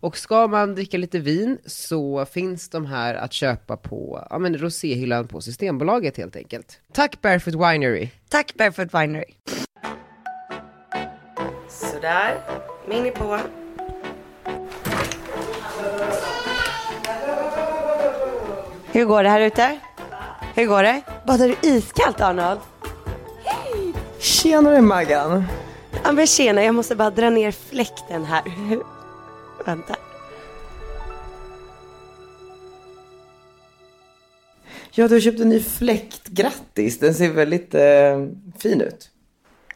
Och ska man dricka lite vin så finns de här att köpa på ja, men roséhyllan på Systembolaget helt enkelt. Tack Barefoot Winery! Tack Barefoot Winery. Sådär, mini på. Hur går det här ute? Hur går det? Badar du iskallt Arnold? Tjenare Maggan! Ja men tjena, jag måste bara dra ner fläkten här. Vänta. Ja, du har köpt en ny fläkt. Grattis! Den ser väldigt eh, fin ut.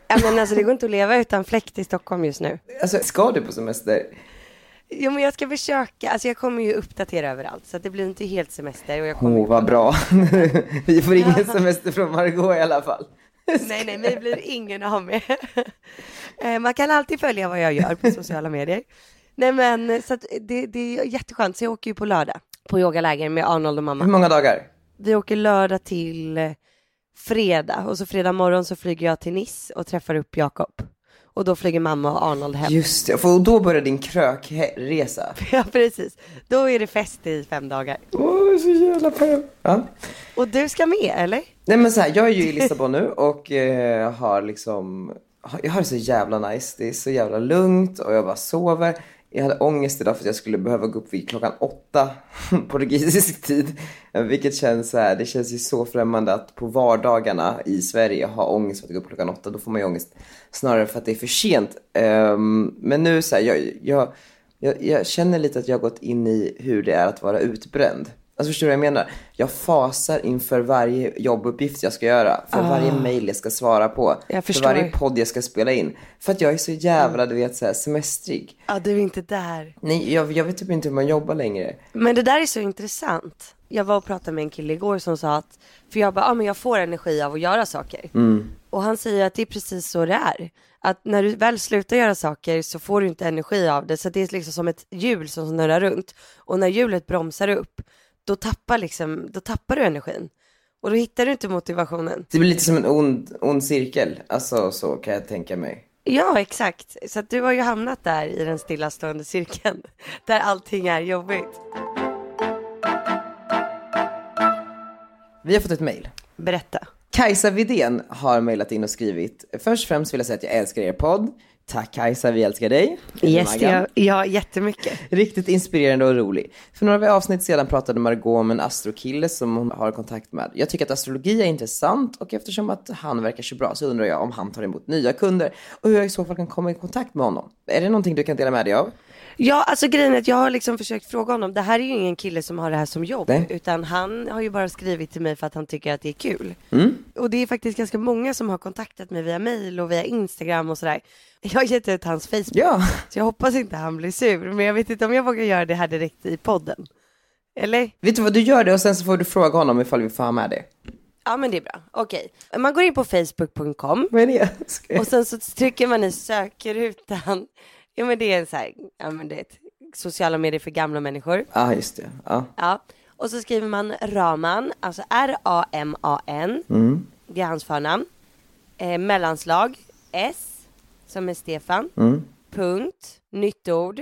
Ja men alltså det går inte att leva utan fläkt i Stockholm just nu. Alltså, ska du på semester? Jo men jag ska försöka, alltså jag kommer ju uppdatera överallt så det blir inte helt semester och jag kommer Åh, oh, vad bra. Vi får ingen semester från Margot i alla fall. Nej nej, mig blir ingen av med. Eh, Man kan alltid följa vad jag gör på sociala medier. Nej men så att det, det är jätteskönt, så jag åker ju på lördag på yogaläger med Arnold och mamma. Hur många dagar? Vi åker lördag till eh, fredag och så fredag morgon så flyger jag till Nice och träffar upp Jakob. Och då flyger mamma och Arnold hem. Just det, för då börjar din krökresa. Ja precis, då är det fest i fem dagar. Åh, är så jävla pepp. Ja. Och du ska med eller? Nej men så här, jag är ju i Lissabon nu och eh, har liksom, jag har det så jävla nice. Det är så jävla lugnt och jag bara sover. Jag hade ångest idag för att jag skulle behöva gå upp vid klockan åtta portugisisk tid. Eh, vilket känns så här, det känns ju så främmande att på vardagarna i Sverige ha ångest för att gå upp klockan åtta. Då får man ju ångest snarare för att det är för sent. Um, men nu så här, jag, jag, jag, jag känner lite att jag har gått in i hur det är att vara utbränd. Alltså förstår du vad jag menar? Jag fasar inför varje jobbuppgift jag ska göra. För varje mail jag ska svara på. Ah. För varje podd jag ska spela in. För att jag är så jävla, du vet, så här, semestrig. Ja, du är inte där. Nej, jag, jag vet typ inte hur man jobbar längre. Men det där är så intressant. Jag var och pratade med en kille igår som sa att, för jag bara, ja men jag får energi av att göra saker. Och han säger att det är precis så det är. Att när du väl slutar göra saker så får du inte energi av det. Så det är liksom som ett hjul som snurrar runt. Och när hjulet bromsar upp, då tappar, liksom, då tappar du energin. Och då hittar du inte motivationen. Det blir lite som en ond, ond cirkel. Alltså så kan jag tänka mig. Ja, exakt. Så att du har ju hamnat där i den stillastående cirkeln. Där allting är jobbigt. Vi har fått ett mail. Berätta. Kajsa Vidén har mejlat in och skrivit. Först och främst vill jag säga att jag älskar er podd. Tack Kajsa, vi älskar dig. Yes, gör, ja, jättemycket. Riktigt inspirerande och rolig. För några avsnitt sedan pratade Margot om en astrokille som hon har kontakt med. Jag tycker att astrologi är intressant och eftersom att han verkar så bra så undrar jag om han tar emot nya kunder och hur jag i så fall kan komma i kontakt med honom. Är det någonting du kan dela med dig av? Ja, alltså grejen är att jag har liksom försökt fråga honom. Det här är ju ingen kille som har det här som jobb. Nej. Utan han har ju bara skrivit till mig för att han tycker att det är kul. Mm. Och det är faktiskt ganska många som har kontaktat mig via mail och via Instagram och sådär. Jag har gett ut hans Facebook. Ja. Så jag hoppas inte han blir sur. Men jag vet inte om jag vågar göra det här direkt i podden. Eller? Vet du vad, du gör det och sen så får du fråga honom ifall vi får ha med det. Ja men det är bra. Okej. Man går in på facebook.com. Vad är det? Och sen så trycker man i sökrutan. Ja men det är en så här, ja men det är ett sociala medier för gamla människor. Ja, just det. Ja. Ja. Och så skriver man Raman, alltså R-A-M-A-N. Det är hans förnamn. Eh, mellanslag, S, som är Stefan. Punkt, nytt ord,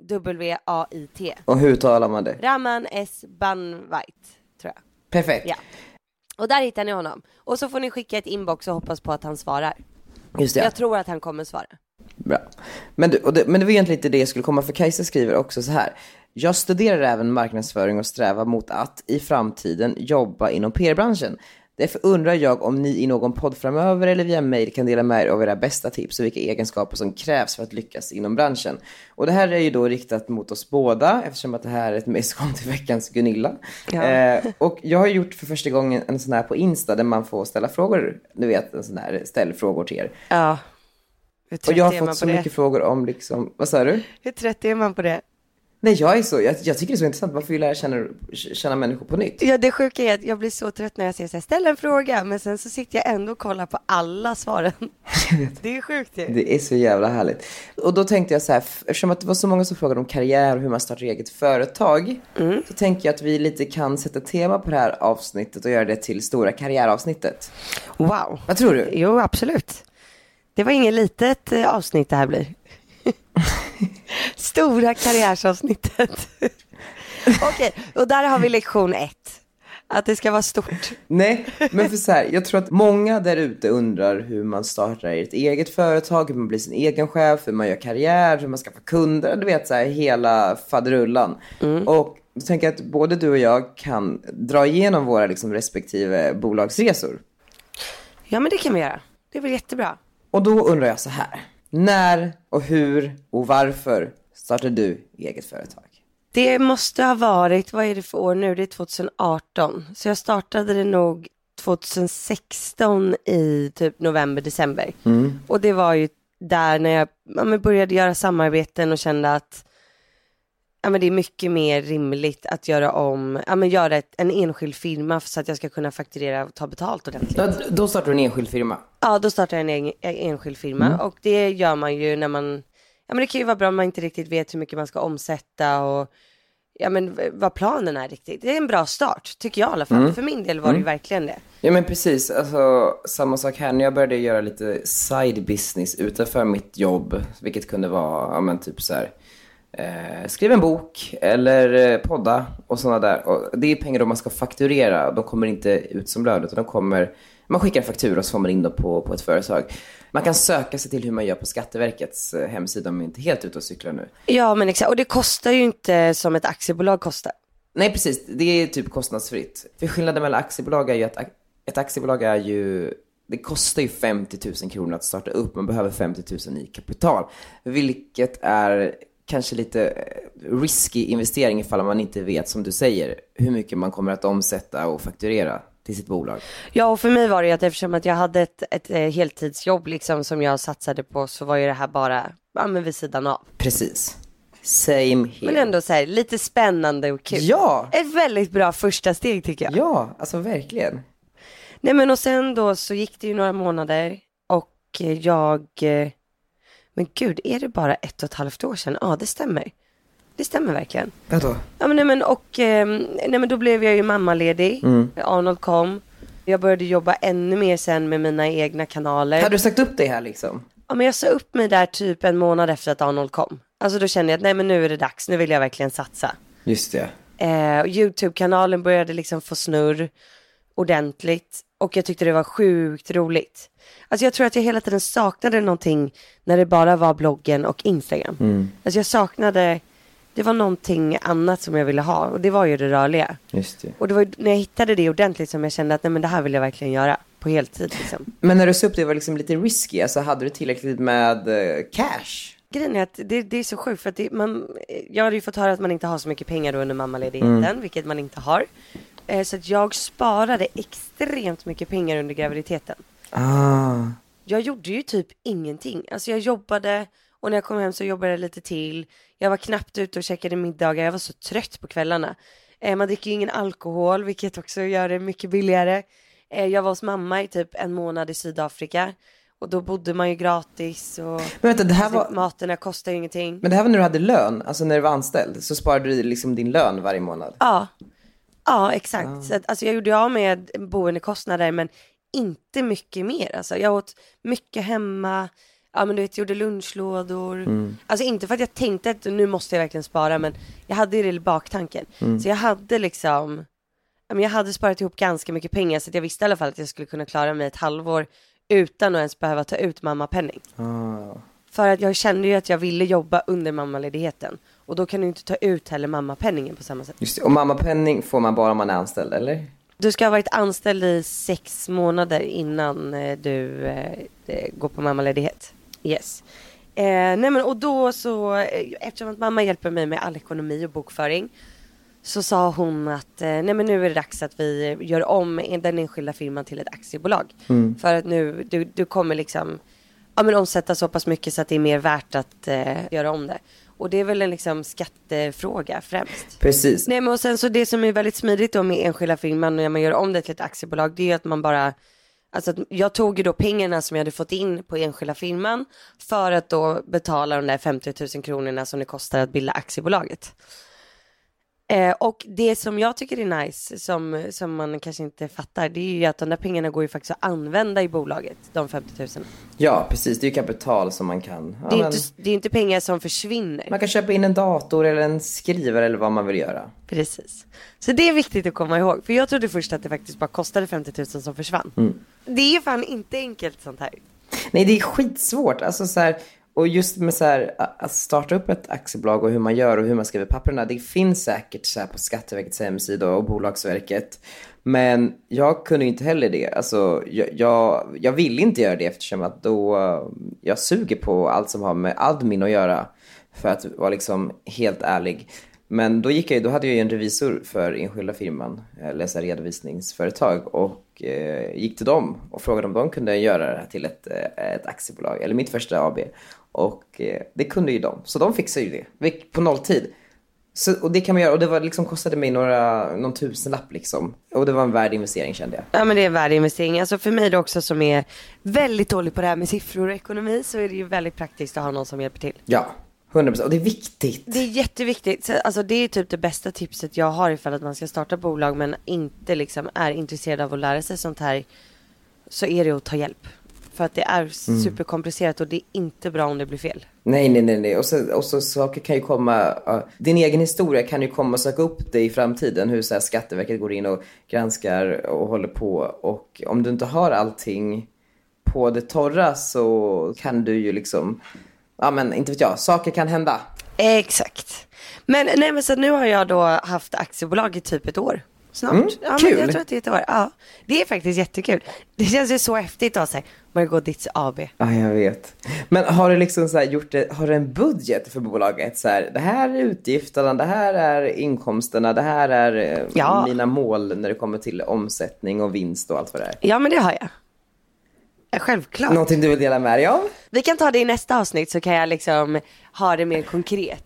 B-A-N-W-A-I-T. Och hur talar man det? Raman S. Banvait, tror jag. Perfekt. Ja. Och där hittar ni honom. Och så får ni skicka ett inbox och hoppas på att han svarar. Just det. Jag tror att han kommer svara. Bra. Men, du, det, men det var egentligen inte det jag skulle komma för Kajsa skriver också så här. Jag studerar även marknadsföring och strävar mot att i framtiden jobba inom PR-branschen. Därför undrar jag om ni i någon podd framöver eller via mail kan dela med er av era bästa tips och vilka egenskaper som krävs för att lyckas inom branschen. Och det här är ju då riktat mot oss båda eftersom att det här är ett som kom till veckans Gunilla. Ja. Eh, och jag har gjort för första gången en sån här på Insta där man får ställa frågor. Du vet, en sån här ställ frågor till er. Ja. Och jag har man fått så det? mycket frågor om liksom, vad sa du? Hur trött är man på det? Nej, jag är så, jag, jag tycker det är så intressant. Varför vill jag lära känna, känna människor på nytt? Ja, det sjuka är att jag blir så trött när jag säger så här, ställ en fråga, men sen så sitter jag ändå och kollar på alla svaren. Det är sjukt ju. Det är så jävla härligt. Och då tänkte jag så här, eftersom att det var så många som frågade om karriär och hur man startar eget företag, Mm. så tänker jag att vi lite kan sätta tema på det här avsnittet och göra det till stora karriäravsnittet. Wow. Vad tror du? Jo, absolut. Det var inget litet eh, avsnitt det här blir. Stora karriärsavsnittet. Okej, och där har vi lektion ett. Att det ska vara stort. Nej, men för så här, jag tror att många där ute undrar hur man startar ett eget företag, hur man blir sin egen chef, hur man gör karriär, hur man skaffar kunder, du vet så här hela faderullan. Och då tänker jag att både du och jag kan dra igenom våra liksom respektive bolagsresor. Ja, men det kan vi göra. Det är väl jättebra. Och då undrar jag så här. När och hur och varför startade du eget företag? Det måste ha varit, vad är det för år nu? Det är 2018. Så jag startade det nog 2016 i typ november, december. Och det var ju där när jag ja, började göra samarbeten och kände att ja, men det är mycket mer rimligt att göra om, ja, men göra ett, en enskild firma så att jag ska kunna fakturera och ta betalt ordentligt. Då, då startade du en enskild firma. Ja, då startar jag en egen, en enskild firma och det gör man ju när man, ja men det kan ju vara bra om man inte riktigt vet hur mycket man ska omsätta och ja men vad planen är riktigt. Det är en bra start, tycker jag i alla fall. För min del var det ju verkligen det. Ja men precis, alltså samma sak här. När jag började göra lite side business utanför mitt jobb, vilket kunde vara, ja men typ så här, eh, skriva en bok eller eh, podda och sådana där. Och det är pengar då man ska fakturera. De kommer inte ut som lön utan de kommer, man skickar en faktura och så får man in dem på, på ett företag. Man kan söka sig till hur man gör på Skatteverkets eh, hemsida om man inte är helt ute och cyklar nu. Ja men exakt, och det kostar ju inte som ett aktiebolag kostar. Nej, precis. Det är typ kostnadsfritt. För skillnaden mellan aktiebolag är ju att ett aktiebolag är ju, det kostar ju 50 000 kronor att starta upp. Man behöver 50 000 i kapital. Vilket är kanske lite eh, risky investering ifall man inte vet, som du säger, hur mycket man kommer att omsätta och fakturera till sitt bolag. Ja och för mig var det ju att eftersom att jag hade ett, ett, eh, heltidsjobb liksom som jag satsade på så var ju det här bara, ja men vid sidan av. Precis. Same here. Men ändå så här, lite spännande och kul. Ja! Ett väldigt bra första steg tycker jag. Ja, alltså verkligen. Nej men och sen då så gick det ju några månader och jag, eh, men gud är det bara ett och ett halvt år sedan? Ja det stämmer. Det stämmer verkligen. Vadå? Ja men nej men och, eh, nej men då blev jag ju mammaledig. Arnold kom. Jag började jobba ännu mer sen med mina egna kanaler. Hade du sagt upp dig här liksom? Ja men jag sa upp mig där typ en månad efter att Arnold kom. Alltså då kände jag att nej men nu är det dags, nu vill jag verkligen satsa. Just det. Eh, Youtube-kanalen började liksom få snurr ordentligt. Och jag tyckte det var sjukt roligt. Alltså jag tror att jag hela tiden saknade någonting när det bara var bloggen och Instagram. Alltså jag saknade, det var någonting annat som jag ville ha och det var ju det rörliga. Just det. Och det var när jag hittade det ordentligt som jag kände att nej men det här vill jag verkligen göra på heltid liksom. Men när du sa upp det var liksom lite risky, alltså hade du tillräckligt med eh, cash? Grejen är att det, det är så sjukt för att det, man, jag hade ju fått höra att man inte har så mycket pengar då under mammaledigheten, vilket man inte har. Eh, så att jag sparade extremt mycket pengar under graviditeten. Ah. Jag gjorde ju typ ingenting. Alltså jag jobbade och när jag kom hem så jobbade jag lite till. Jag var knappt ute och käkade middagar, jag var så trött på kvällarna. Eh, man dricker ju ingen alkohol, vilket också gör det mycket billigare. Eh, jag var hos mamma i typ en månad i Sydafrika. Och då bodde man ju gratis och Men vänta, det här alltså, var, maten kostar ju ingenting. men det här var när du hade lön, alltså när du var anställd, så sparade du liksom din lön varje månad? Ja, ja exakt. Så att, alltså jag gjorde av med boendekostnader men inte mycket mer. Alltså jag åt mycket hemma, ja men du vet gjorde lunchlådor. Alltså inte för att jag tänkte att nu måste jag verkligen spara men jag hade ju det i baktanken. Så jag hade liksom, ja, men jag hade sparat ihop ganska mycket pengar så att jag visste i alla fall att jag skulle kunna klara mig ett halvår utan att ens behöva ta ut mammapenning. För att jag kände ju att jag ville jobba under mammaledigheten. Och då kan du inte ta ut heller mammapenningen på samma sätt. Just det. Och mammapenning får man bara om man är anställd, eller? Du ska ha varit anställd i sex månader innan eh, du eh, eh, går på mammaledighet. Yes. Eh, nej men och då så, eh, eftersom att mamma hjälper mig med all ekonomi och bokföring så sa hon att eh, nej men nu är det dags att vi gör om den enskilda firman till ett aktiebolag. För att nu, du, du kommer liksom ja, men omsätta så pass mycket så att det är mer värt att eh, göra om det. Och det är väl en liksom skattefråga främst. Precis. Nej men och sen så det som är väldigt smidigt då med enskilda firman när man gör om det till ett aktiebolag det är att man bara Alltså jag tog ju då pengarna som jag hade fått in på enskilda firman för att då betala de där 50 000 kronorna som det kostar att bilda aktiebolaget. Eh, och det som jag tycker är nice, som, som man kanske inte fattar, det är ju att de där pengarna går ju faktiskt att använda i bolaget, de 50 000. Ja, precis. Det är ju kapital som man kan... Ja, Det är, men, inte, det är inte pengar som försvinner. Man kan köpa in en dator eller en skrivare eller vad man vill göra. Precis. Så det är viktigt att komma ihåg. För jag trodde först att det faktiskt bara kostade 50 000 som försvann. Det är fan inte enkelt sånt här. Nej, det är skitsvårt. Alltså så här, och just med så här, att starta upp ett aktiebolag och hur man gör och hur man skriver papperna. Det finns säkert så här på Skatteverkets hemsida och Bolagsverket. Men jag kunde inte heller det. Alltså, jag, jag, jag ville inte göra det eftersom att då, jag suger på allt som har med admin att göra. För att vara liksom helt ärlig. Men då, gick jag, då hade jag ju en revisor för enskilda firman, eh, läsa redovisningsföretag. Och eh, gick till dem och frågade om de kunde göra det här till ett, eh, ett aktiebolag, eller mitt första AB. Och eh, det kunde ju de, så de fixade ju det på nolltid. Så, och det kan man göra, och det var, liksom, kostade mig några, någon tusenlapp liksom. Och det var en värd investering kände jag. Ja men det är en värdeinvestering. Alltså för mig då också som är väldigt dålig på det här med siffror och ekonomi så är det ju väldigt praktiskt att ha någon som hjälper till. Ja, 100% och det är viktigt. Det är jätteviktigt. Så, Alltså det är typ det bästa tipset jag har ifall att man ska starta bolag men inte liksom är intresserad av att lära sig sånt här. Så är det att ta hjälp. För att det är superkomplicerat och det är inte bra om det blir fel. Nej, nej, nej, nej. Och så, och så saker kan ju komma, ja, din egen historia kan ju komma och söka upp dig i framtiden. Hur så här, Skatteverket går in och granskar och håller på. Och om du inte har allting på det torra så kan du ju liksom, ja men inte vet jag, saker kan hända. Exakt. Men nej men så nu har jag då haft aktiebolag i typ ett år. Snart. Mm, ja, kul. Jag tror att det är ett år. Ja, det är faktiskt jättekul. Det känns ju så häftigt att säga Margot Ditz AB. Ja, jag vet. Men har du liksom så gjort det, har du en budget för bolaget? Så här, det här är utgifterna, det här är inkomsterna, det här är eh, Ja. mina mål när det kommer till omsättning och vinst och allt vad det är. Ja men det har jag. Självklart. Någonting du vill dela med dig av? Vi kan ta det i nästa avsnitt så kan jag liksom ha det mer konkret.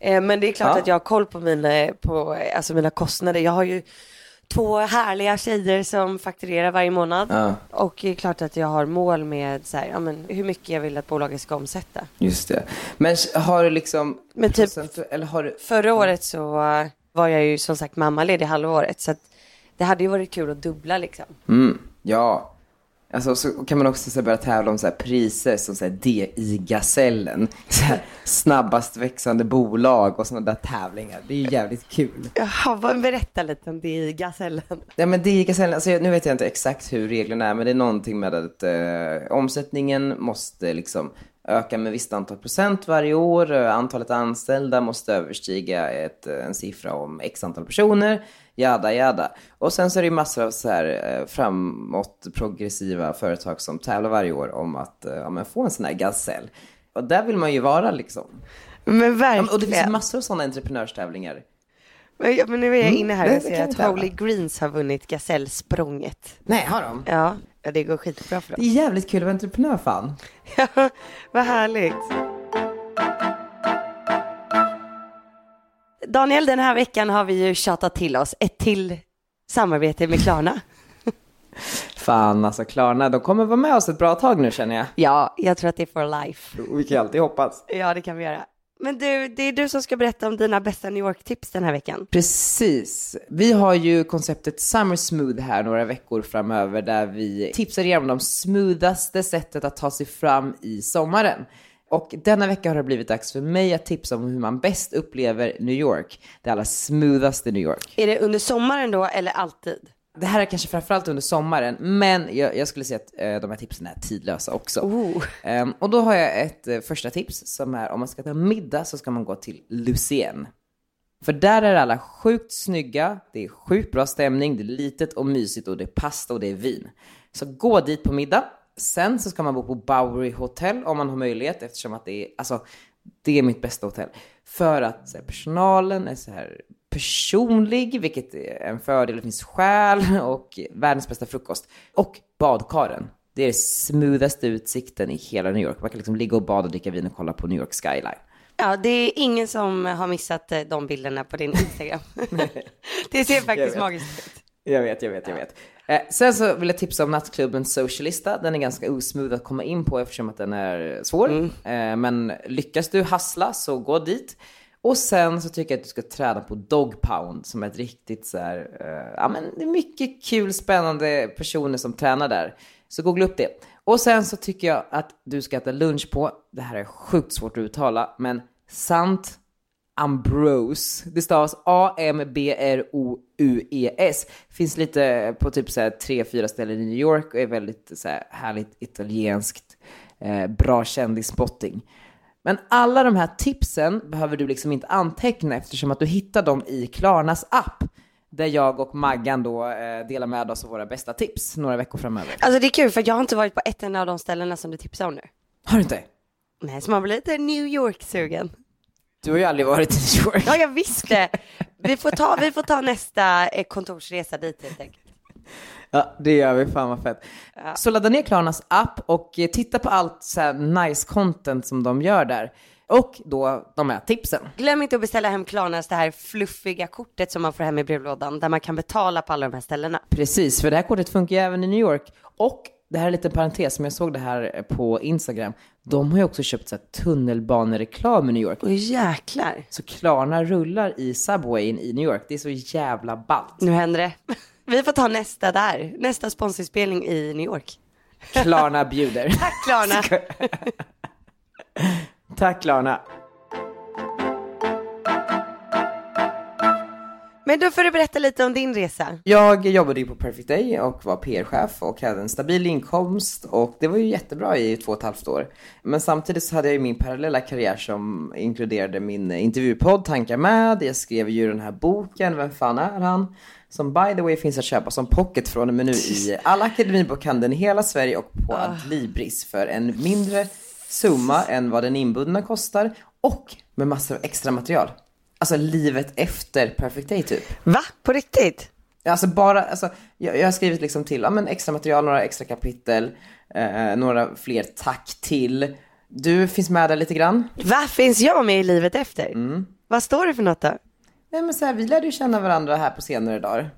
Eh, Men det är klart Ja. att jag har koll på mina, på, alltså mina kostnader. Jag har ju två härliga tjejer som fakturerar varje månad. Ja. Och det är klart att jag har mål med så här, ja, men hur mycket jag vill att bolaget ska omsätta. Just det. Men har du liksom... Men typ- Eller har du... Förra året så var jag ju som sagt mammaledig halvåret. Så att det hade ju varit kul att dubbla liksom. Mm, ja. Alltså så kan man också så börja tävla om så priser som så här DI-gasellen. Snabbast växande bolag och sådana där tävlingar. Det är ju jävligt kul. Jaha, vad- berätta lite om det i gasellen. Ja men DI-gasellen, alltså nu vet jag inte exakt hur reglerna är men det är någonting med att eh, omsättningen måste liksom öka med visst antal procent varje år. Eh, Antalet anställda måste överstiga ett, eh, en siffra om x antal personer. Jada jada. Och sen så är det ju massor av så här eh, framåt progressiva företag som tävlar varje år om att eh, ja, men få en sån här gasell. Och där vill man ju vara liksom. Men Ja, verkligen. men- och det finns massor av sådana entreprenörstävlingar. Men, ja, men nu är jag inne här Mm, och det ser att. Holy Greens har vunnit gasellsprånget. Nej, har de? Ja, ja, det går skitbra för Det dem. är jävligt kul att vara entreprenör fan. Ja, vad härligt. Daniel, den här veckan har vi ju tjatat till oss ett till samarbete med Klarna. Fan alltså Klarna, de kommer vara med oss ett bra tag nu känner jag. Ja, jag tror att det är for life. Vi kan alltid hoppas. Ja, det kan vi göra. Men du, det är du som ska berätta om dina bästa New York-tips den här veckan. Precis. Vi har ju konceptet Summer Smooth här några veckor framöver där vi tipsar er om de smoothaste sättet att ta sig fram i sommaren. Och denna vecka har det blivit dags för mig att tipsa om hur man bäst upplever New York. Det allra smoothaste New York. Är det under sommaren då eller alltid? Det här är kanske framförallt under sommaren, men jag, jag skulle säga att eh, de här tipsen är tidlösa också. Oh. Ehm, och då har jag ett eh, första tips som är om man ska ta middag så ska man gå till Lucien. För där är alla sjukt snygga, det är sjukt bra stämning, det är litet och mysigt och det är pasta och det är vin. Så gå dit på middag. Sen så ska man bo på Bowery Hotel om man har möjlighet eftersom att det är, alltså, det är mitt bästa hotell. För att här, personalen är så här personlig, vilket är en fördel. Det finns själ och världens bästa frukost. Och badkaren. Det är det smoothaste utsikten i hela New York. Man kan liksom ligga och bada, dricka vin och kolla på New York skyline. Ja, det är ingen som har missat eh, de bilderna på din Instagram. det ser faktiskt magiskt ut. Jag vet, jag vet, jag vet. Eh, sen så vill jag tipsa om nattklubben Socialista. Den är ganska osmooth att komma in på eftersom att den är svår. Eh, men lyckas du hassla så gå dit. Och sen så tycker jag att du ska träna på Dog Pound som är ett riktigt så här, eh, ja men det är mycket kul, spännande personer som tränar där. Så googla upp det. Och sen så tycker jag att du ska äta lunch på, det här är sjukt svårt att uttala, men Sant Ambrose. Det stavas A-M-B-R-O-U-E-S. Finns lite på typ så tre, fyra ställen i New York och är väldigt så här härligt italienskt, eh, bra kändisspotting. Men alla de här tipsen behöver du liksom inte anteckna eftersom att du hittar dem i Klarnas app. Där jag och Maggan då eh, delar med oss av våra bästa tips några veckor framöver. Alltså det är kul för jag har inte varit på ett enda av de ställena som du tipsar om nu. Har du inte? Nej, så man blir lite New York-sugen. Du har ju aldrig varit i New York. Ja, jag visste. Vi får ta, vi får ta nästa eh, kontorsresa dit helt enkelt. Ja, det gör vi. Fan vad fett. Så ladda ner Klarnas app och eh, titta på allt så här nice content som de gör där. Och då de här tipsen. Glöm inte att beställa hem Klarnas det här fluffiga kortet som man får hem i brevlådan där man kan betala på alla de här ställena. Precis, för det här kortet funkar ju även i New York. Och det här är lite parentes, som jag såg det här på Instagram. De har ju också köpt så här tunnelbanereklam i New York. Åh jäklar. Så Klarna rullar i Subwayen i New York. Det är så jävla ballt. Nu händer det. Vi får ta nästa där. Nästa sponsorspelning i New York. Klarna bjuder. Tack Klarna. Tack Klarna. Men då får du berätta lite om din resa. Jag jobbade ju på Perfect Day och var PR-chef och hade en stabil inkomst och det var ju jättebra i två och ett halvt år. Men samtidigt så hade jag ju min parallella karriär som inkluderade min intervjupodd Tankar med. Jag skrev ju den här boken, Vem fan är han? Som by the way finns att köpa som pocket från och med nu i alla akademibokhandeln i hela Sverige och på Adlibris för en mindre summa än vad den inbundna kostar och med massor av extra material. Alltså livet efter Perfect Day typ. Va? På riktigt? Alltså bara, alltså, jag, jag har skrivit liksom till, ja men extra material, några extra kapitel, eh, några fler tack till. Du finns med där lite grann. Va? Finns jag med i livet efter? Mm. Vad står det för något då? Nej men så här, vi lärde ju känna varandra här på senare dagar.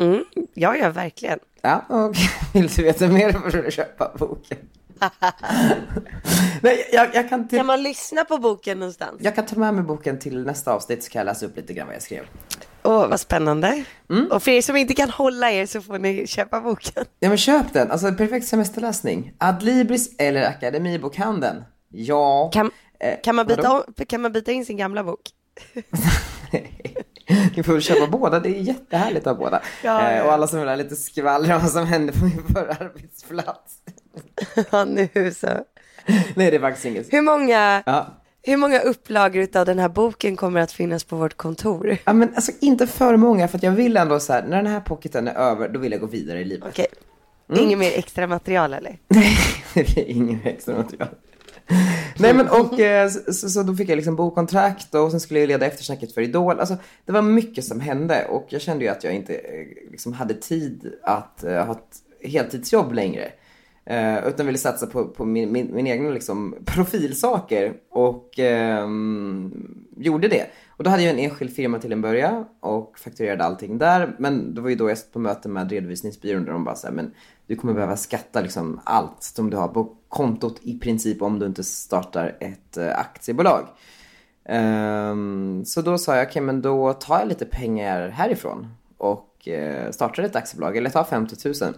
Mm. Ja, ja, verkligen. Ja, och vill du veta mer får du köpa boken. Nej, jag, jag, kan till, Kan man lyssna på boken någonstans? jag kan ta med mig boken till nästa avsnitt så kan jag läsa upp lite grann vad jag skrev. Åh, vad spännande. Och för er som inte kan hålla er så får ni köpa boken. Ja men köp den, alltså perfekt semesterläsning. Adlibris eller Akademibokhandeln. Ja. Kan, Eh, kan, man byta, om- kan man byta in sin gamla bok? Ni får köpa båda, det är jättehärligt att ha båda. Ja, Eh, ja. och alla som vill ha lite skvaller om vad som hände på min förra arbetsplats. Ja, nu så. Nej, det är faktiskt inget. Hur många, Ja. hur många upplagor av den här boken kommer att finnas på vårt kontor? ja, men alltså inte för många för jag vill ändå så här, när den här pocketen är över, då vill jag gå vidare i livet. Okej. Mm. Inget mer extra material eller? Nej, det är ingen extra material. Nej men och eh, så, så, då fick jag liksom bokkontrakt och sen skulle jag leda eftersnacket för Idol. Alltså det var mycket som hände och jag kände ju att jag inte eh, liksom hade tid att eh, ha ett heltidsjobb längre. Eh, utan ville satsa på, på min, min, min egna liksom profilsaker och ehm, gjorde det. Och då hade jag en enskild firma till en början och fakturerade allting där. Men det var ju då jag satt på möte med redovisningsbyrån där de bara sa men du kommer behöva skatta liksom allt som du har på kontot i princip om du inte startar ett eh, aktiebolag. Um, så då sa jag, okej men då tar jag lite pengar härifrån och uh, startar ett aktiebolag, eller jag tar 50 000.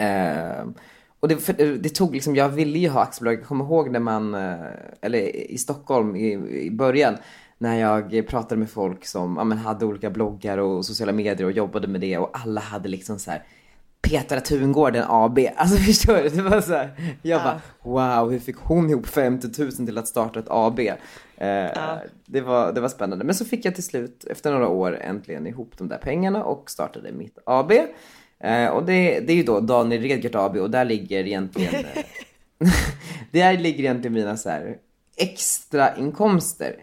Uh, och det, för, det tog liksom, jag ville ju ha aktiebolag, jag kommer ihåg när man, uh, eller i Stockholm i, i början, när jag pratade med folk som ja, men hade olika bloggar och sociala medier och jobbade med det och alla hade liksom så här Petra Tungården AB. Alltså förstår du? Det var så här, jag bara wow, hur fick hon ihop 50 000 till att starta ett AB? Eh, det, var, det var spännande. Men så fick jag till slut, efter några år, äntligen ihop de där pengarna och startade mitt AB. Eh, och det, det är ju då Daniel Redgert AB och där ligger egentligen eh, där ligger egentligen mina så här extra inkomster.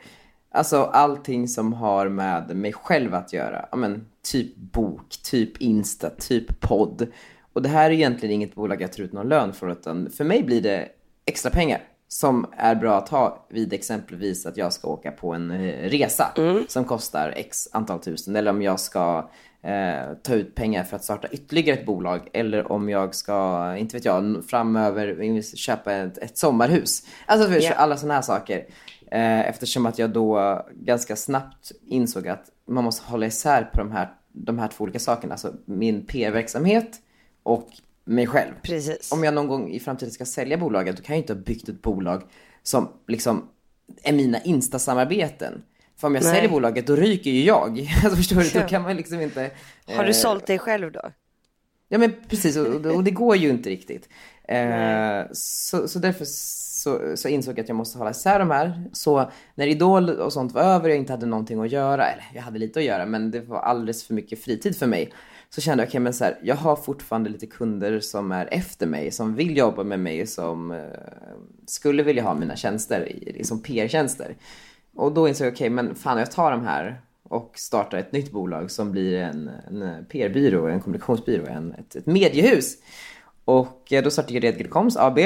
Alltså allting som har med mig själv att göra. Ja men typ bok, typ Insta, typ podd. Och det här är egentligen inget bolag jag tar ut någon lön för utan för mig blir det extra pengar som är bra att ha vid exempelvis att jag ska åka på en eh, resa som kostar x antal tusen eller om jag ska eh, ta ut pengar för att starta ytterligare ett bolag eller om jag ska, inte vet jag, framöver köpa ett, ett sommarhus. Alltså Ja. alla sådana här saker. Eh, eftersom att jag då ganska snabbt insåg att man måste hålla isär på de här, de här två olika sakerna. Alltså min PR-verksamhet och mig själv. Precis. Om jag någon gång i framtiden ska sälja bolaget då kan jag inte ha byggt ett bolag som liksom är mina Insta-samarbeten. För om jag Nej. säljer bolaget då ryker ju jag. Alltså förstår du? Då kan man liksom inte... Har du eh, sålt dig själv då? Ja men precis, och, och det går ju inte riktigt. Eh, så, så därför så, så insåg jag att jag måste hålla isär de här. Så när Idol och sånt var över och jag inte hade någonting att göra, eller jag hade lite att göra men det var alldeles för mycket fritid för mig. Så kände jag, okej men så här, jag har fortfarande lite kunder som är efter mig, som vill jobba med mig, som eh, skulle vilja ha mina tjänster liksom som PR-tjänster. Och då insåg jag, okej men fan jag tar de här och startar ett nytt bolag som blir en, en PR-byrå, en kommunikationsbyrå, en, ett, ett mediehus. Och eh, då startade jag Redgert Koms AB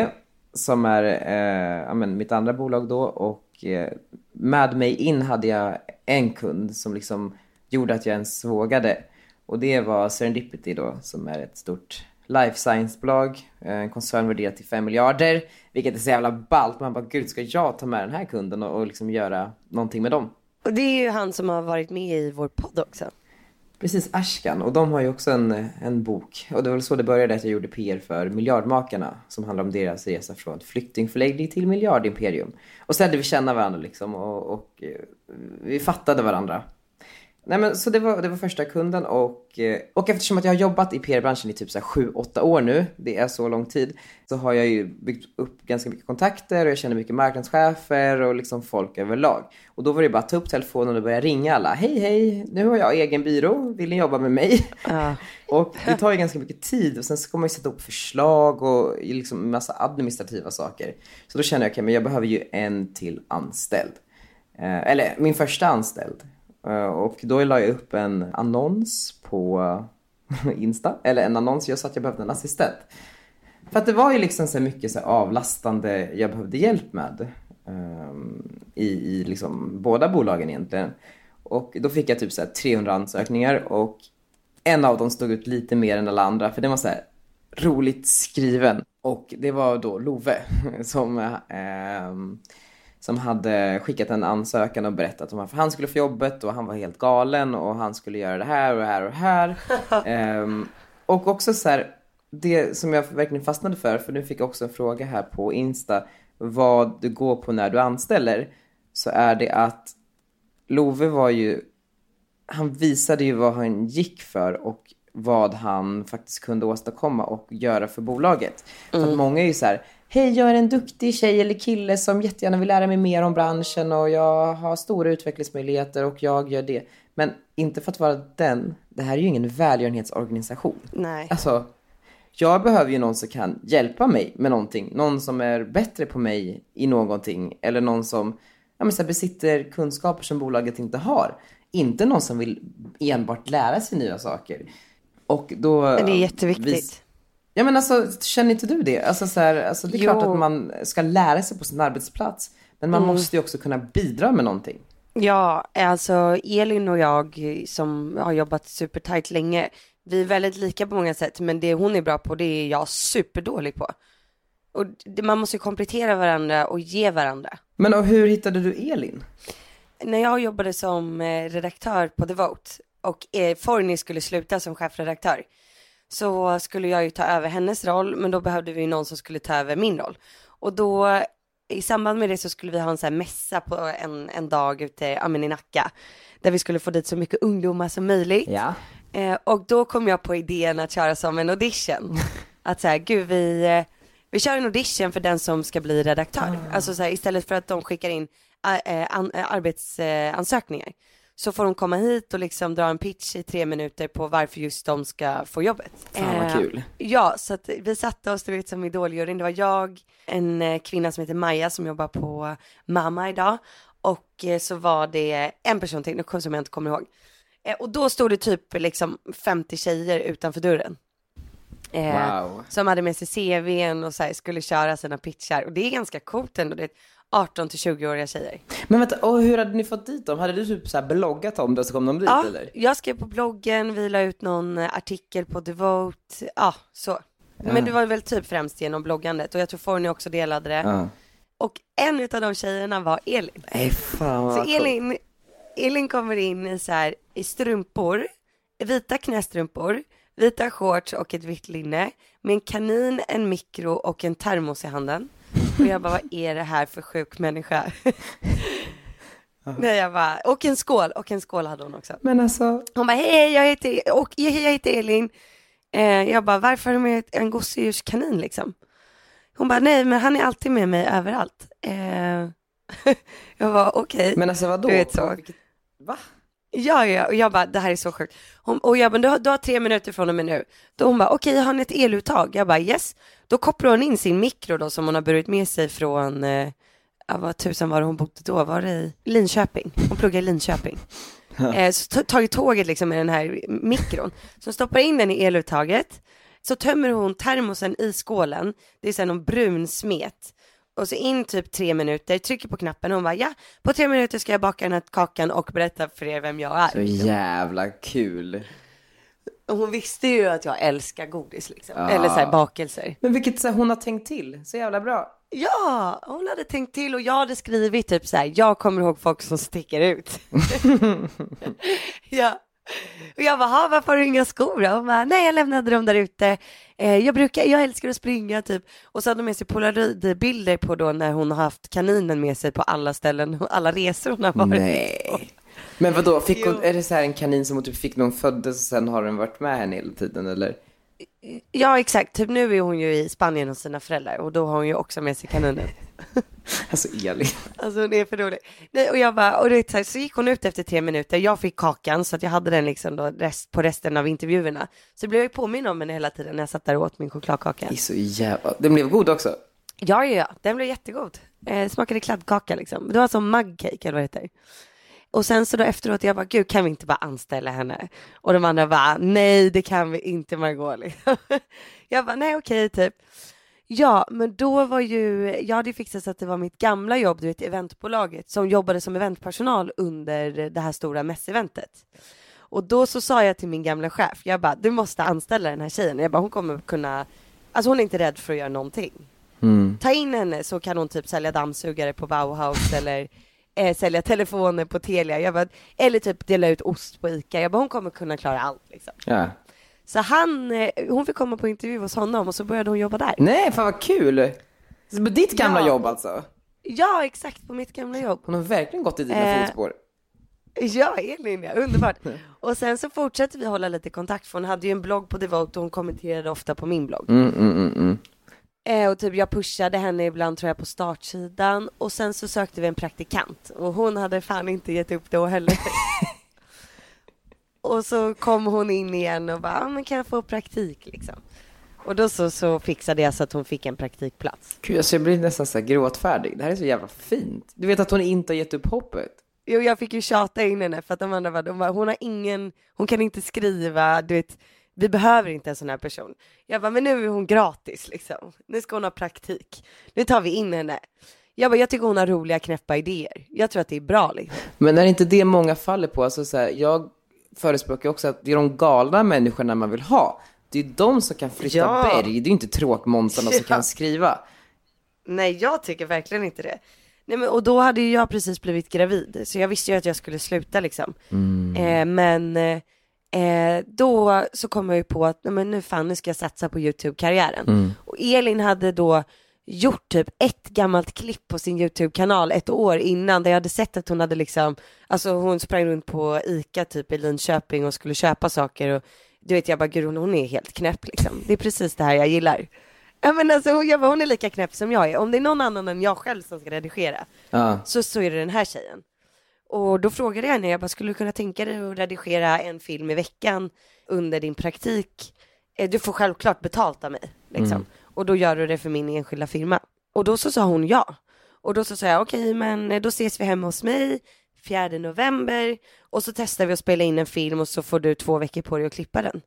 som är eh, men mitt andra bolag då och eh, med mig in hade jag en kund som liksom gjorde att jag ens vågade och det var Serendipity då som är ett stort life science-bolag, eh, en koncern värderad till 5 miljarder, vilket är så jävla ballt. Man bara, gud ska jag ta med den här kunden och, och liksom göra någonting med dem? Och det är ju han som har varit med i vår podd också. Precis, Ashkan. Och de har ju också en, en bok. Och det var väl så det började att jag gjorde PR för Miljardmakarna. Som handlar om deras resa från flyktingförläggning till miljardimperium. Och så lärde vi känna varandra liksom och, och eh, vi fattade varandra. Nej men så det var, det var första kunden och, eh, och eftersom att jag har jobbat i PR-branschen i typ så här 7-8 år nu, det är så lång tid, så har jag ju byggt upp ganska mycket kontakter och jag känner mycket marknadschefer och liksom folk överlag. Och då var det bara att ta upp telefonen och börja ringa alla. Hej hej, nu har jag egen byrå, vill ni jobba med mig? Ja. Och det tar ju ganska mycket tid och sen ska man ju sätta upp förslag och liksom massa administrativa saker. Så då känner jag, okej men jag behöver ju en till anställd. Eh, eller min första anställd. Eh, och då la jag upp en annons på eh, Insta. Eller en annons, jag sa att jag behövde en assistent. För att det var ju liksom så mycket så avlastande jag behövde hjälp med. Um, I, i liksom båda bolagen egentligen. Och då fick jag typ så här 300 ansökningar och en av dem stod ut lite mer än alla andra för den var så här roligt skriven. Och det var då Love som, um, som hade skickat en ansökan och berättat om varför han skulle få jobbet och han var helt galen och han skulle göra det här och det här och det här. Ehm, och också så här, det som jag verkligen fastnade för, för nu fick jag också en fråga här på Insta, vad du går på när du anställer, så är det att Love var ju, han visade ju vad han gick för och vad han faktiskt kunde åstadkomma och göra för bolaget. För att många är ju så här, hej jag är en duktig tjej eller kille som jättegärna vill lära mig mer om branschen och jag har stora utvecklingsmöjligheter och jag gör det. Men inte för att vara den, det här är ju ingen välgörenhetsorganisation. Nej. Alltså, jag behöver ju någon som kan hjälpa mig med någonting. Någon som är bättre på mig i någonting. Eller någon som ja, men så här, besitter kunskaper som bolaget inte har. Inte någon som vill enbart lära sig nya saker. Och då... Men det är jätteviktigt. Ja men alltså, känner inte du det? Alltså, så här, alltså det är klart Jo. att man ska lära sig på sin arbetsplats. Men man måste ju också kunna bidra med någonting. Ja, alltså Elin och jag som har jobbat supertajt länge, vi är väldigt lika på många sätt, men det hon är bra på, det är jag superdålig på. Och det, man måste komplettera varandra och ge varandra. Men och hur hittade du Elin? När jag jobbade som eh, redaktör på The Vote och eh, Forni skulle sluta som chefredaktör så skulle jag ju ta över hennes roll men då behövde vi någon som skulle ta över min roll. Och då i samband med det så skulle vi ha en sån här mässa på en, en dag ute ja, men i Nacka där vi skulle få dit så mycket ungdomar som möjligt. Ja. Eh, och då kom jag på idén att köra som en audition. Att så här, gud vi, eh, vi kör en audition för den som ska bli redaktör. Alltså så här, istället för att de skickar in äh, an, äh, arbetsansökningar. Så får de komma hit och liksom dra en pitch i tre minuter på varför just de ska få jobbet. Fan, vad Eh, kul. Ja, så att vi satte oss, du vet som idoljuryn, det var jag, en eh, kvinna som heter Maja som jobbar på Mamma idag och eh, så var det en person till, nu som jag inte kommer ihåg. Eh, och då stod det typ liksom 50 tjejer utanför dörren. Eh, Wow. Som hade med sig CVn och så här, skulle köra sina pitchar och det är ganska coolt ändå, det 18 till 20-åriga tjejer. Men vänta, och hur hade ni fått dit dem? Hade du typ så här bloggat om det så kom de dit Ja, eller? jag skrev på bloggen, vi la ut någon eh, artikel på Devote, ja så. Men det var väl typ främst genom bloggandet och jag tror Forni också delade det. Ja. Och en av de tjejerna var Elin. Nej fan vad Så. Elin, Elin kommer in i så här, i strumpor, vita knästrumpor, vita shorts och ett vitt linne med en kanin, en mikro och en termos i handen. Och jag bara, vad är det här för sjuk människa? Nej, jag bara, och en skål, och en skål hade hon också. Men alltså, Hon bara, hej, jag heter, och, hej, jag heter Elin. Eh, jag bara, varför har du med en gosedjurskanin liksom? Hon bara, nej, men han är alltid med mig överallt. Eh, jag bara, okej. men alltså vadå? Du vet så. Va? Ja, ja, och jag bara, det här är så sjukt. Hon, och jag bara, du har, du har tre minuter från och med nu. Då hon bara, okej, har ni ett eluttag? Jag bara, yes. Då kopplar hon in sin mikro då som hon har burit med sig från, eh, ja, vad tusan var det hon bodde då? Var det i Linköping? Hon pluggar i Linköping. Eh, så ta- tagit tåget liksom med den här mikron. Så hon stoppar in den i eluttaget. Så tömmer hon termosen i skålen. Det är sen någon brun smet. Och så in typ tre minuter, trycker på knappen och hon bara ja, på tre minuter ska jag baka den här kakan och berätta för er vem jag är. Så jävla kul. Och hon visste ju att jag älskar godis liksom. Ja. Eller så här bakelser. Men vilket så här, hon har tänkt till. Så jävla bra. Ja, hon hade tänkt till och jag hade skrivit typ så här, jag kommer ihåg folk som sticker ut. ja. Och jag bara, "Ha, varför har du inga skor då? Hon bara, nej jag lämnade dem där ute. Eh, jag brukar, jag älskar att springa typ. Och så hade hon med sig polaroidbilder på då när hon har haft kaninen med sig på alla ställen, alla resor hon har varit på. Nej. Men vadå, fick hon, är det så här en kanin som hon typ fick när hon föddes och sen har den varit med henne hela tiden eller? Ja exakt, typ nu är hon ju i Spanien hos sina föräldrar och då har hon ju också med sig kaninen. Alltså Elin. Alltså det är för roligt. Nej, och jag bara, och det, så, här, så gick hon ut efter tre minuter, jag fick kakan så att jag hade den liksom då rest, på resten av intervjuerna. Så blev jag påminn om henne hela tiden när jag satt där och åt min chokladkaka. Det är så jävla... Den blev god också. Ja, ja, ja, den blev jättegod. Eh, smakade kladdkaka liksom. Det var som mugcake eller vad det heter. Och sen så då efteråt, jag bara, gud kan vi inte bara anställa henne? Och de andra bara, nej det kan vi inte Margot. Jag bara, nej okej typ. Ja, men då var ju, jag hade ju fixat så att det var mitt gamla jobb, du vet eventbolaget, som jobbade som eventpersonal under det här stora mässeventet. Och då så sa jag till min gamla chef, jag bara, du måste anställa den här tjejen. Jag bara, hon kommer kunna, alltså hon är inte rädd för att göra någonting. Ta in henne så kan hon typ sälja dammsugare på Bauhaus eller eh, sälja telefoner på Telia. Jag bara, eller typ dela ut ost på Ica. Jag bara, hon kommer kunna klara allt liksom. Ja. Så han, eh, hon fick komma på intervju hos honom och så började hon jobba där. Nej, fan vad kul. Så på ditt gamla Ja. jobb alltså? Ja, exakt på mitt gamla jobb. Hon har verkligen gått i dina Eh, fotspår. Ja, Elin ja, underbart. Och sen så fortsatte vi hålla lite kontakt för hon hade ju en blogg på Devote och hon kommenterade ofta på min blogg. Mm, mm, mm, mm. Eh, och typ jag pushade henne ibland tror jag på startsidan och sen så sökte vi en praktikant och hon hade fan inte gett upp då heller. och så kom hon in igen och bara, ah, men kan jag få praktik liksom? Och då så, så fixade jag så att hon fick en praktikplats. Gud, alltså jag blir nästan så här gråtfärdig. Det här är så jävla fint. Du vet att hon inte har gett upp hoppet. Jo, jag fick ju tjata in henne för att de andra var, de bara, hon har ingen, hon kan inte skriva, du vet, vi behöver inte en sån här person. Jag bara, men nu är hon gratis liksom. Nu ska hon ha praktik. Nu tar vi in henne. Jag bara, jag tycker hon har roliga knäppa idéer. Jag tror att det är bra liksom. Men är det inte det många faller på? Alltså så här, jag förespråkar också att det är de galna människorna man vill ha. Det är de som kan flytta Ja. berg. Det är inte tråkmånsarna som Ja. kan skriva. Nej, jag tycker verkligen inte det. Nej, men, och då hade ju jag precis blivit gravid, så jag visste ju att jag skulle sluta liksom. Eh, men eh, eh, då så kom jag ju på att nej, men nu fan, nu ska jag satsa på YouTube-karriären. Och Elin hade då gjort typ ett gammalt klipp på sin YouTube-kanal ett år innan där jag hade sett att hon hade liksom, alltså hon sprang runt på ICA typ i Linköping och skulle köpa saker och du vet jag bara gud hon, är helt knäpp liksom. Det är precis det här jag gillar. Ja men alltså hon, jag bara, hon är lika knäpp som jag är. Om det är någon annan än jag själv som ska redigera Ja. så, så är det den här tjejen. Och då frågade jag henne, jag bara, skulle du kunna tänka dig att redigera en film i veckan under din praktik? Eh, Du får självklart betalt av mig, liksom. Och då gör du det för min enskilda firma. Och då så sa hon ja. Och då så sa jag, okej, men eh, då ses vi hemma hos mig 4 november och så testar vi att spela in en film och så får du två veckor på dig att klippa den.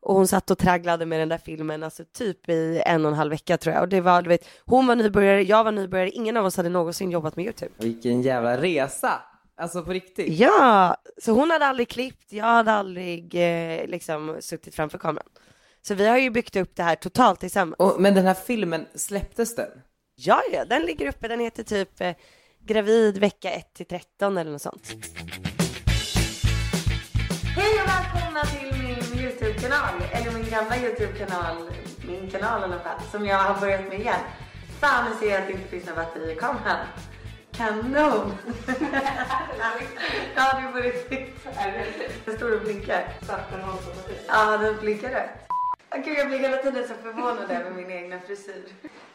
Och hon satt och tragglade med den där filmen, alltså typ i en och en halv vecka tror jag. Och det var, du vet, hon var nybörjare, jag var nybörjare, ingen av oss hade någonsin jobbat med YouTube. Vilken jävla resa. Alltså på riktigt. Ja, så hon hade aldrig klippt, jag hade aldrig eh, liksom suttit framför kameran. Så vi har ju byggt upp det här totalt tillsammans. Och, men den här filmen, släpptes den? Ja, ja, den ligger uppe, den heter typ eh, Gravid vecka 1 till 13 eller något sånt. Hej och välkomna till min YouTube-kanal, eller min gamla YouTube-kanal, min kanal i alla fall, som jag har börjat med igen. Fan, nu ser jag att det inte finns några batteri i kameran. Kanon! ja, det är på riktigt. Den står och blinkar. Ja, den blinkar rött. Gud, jag blir hela tiden så förvånad över min egna frisyr.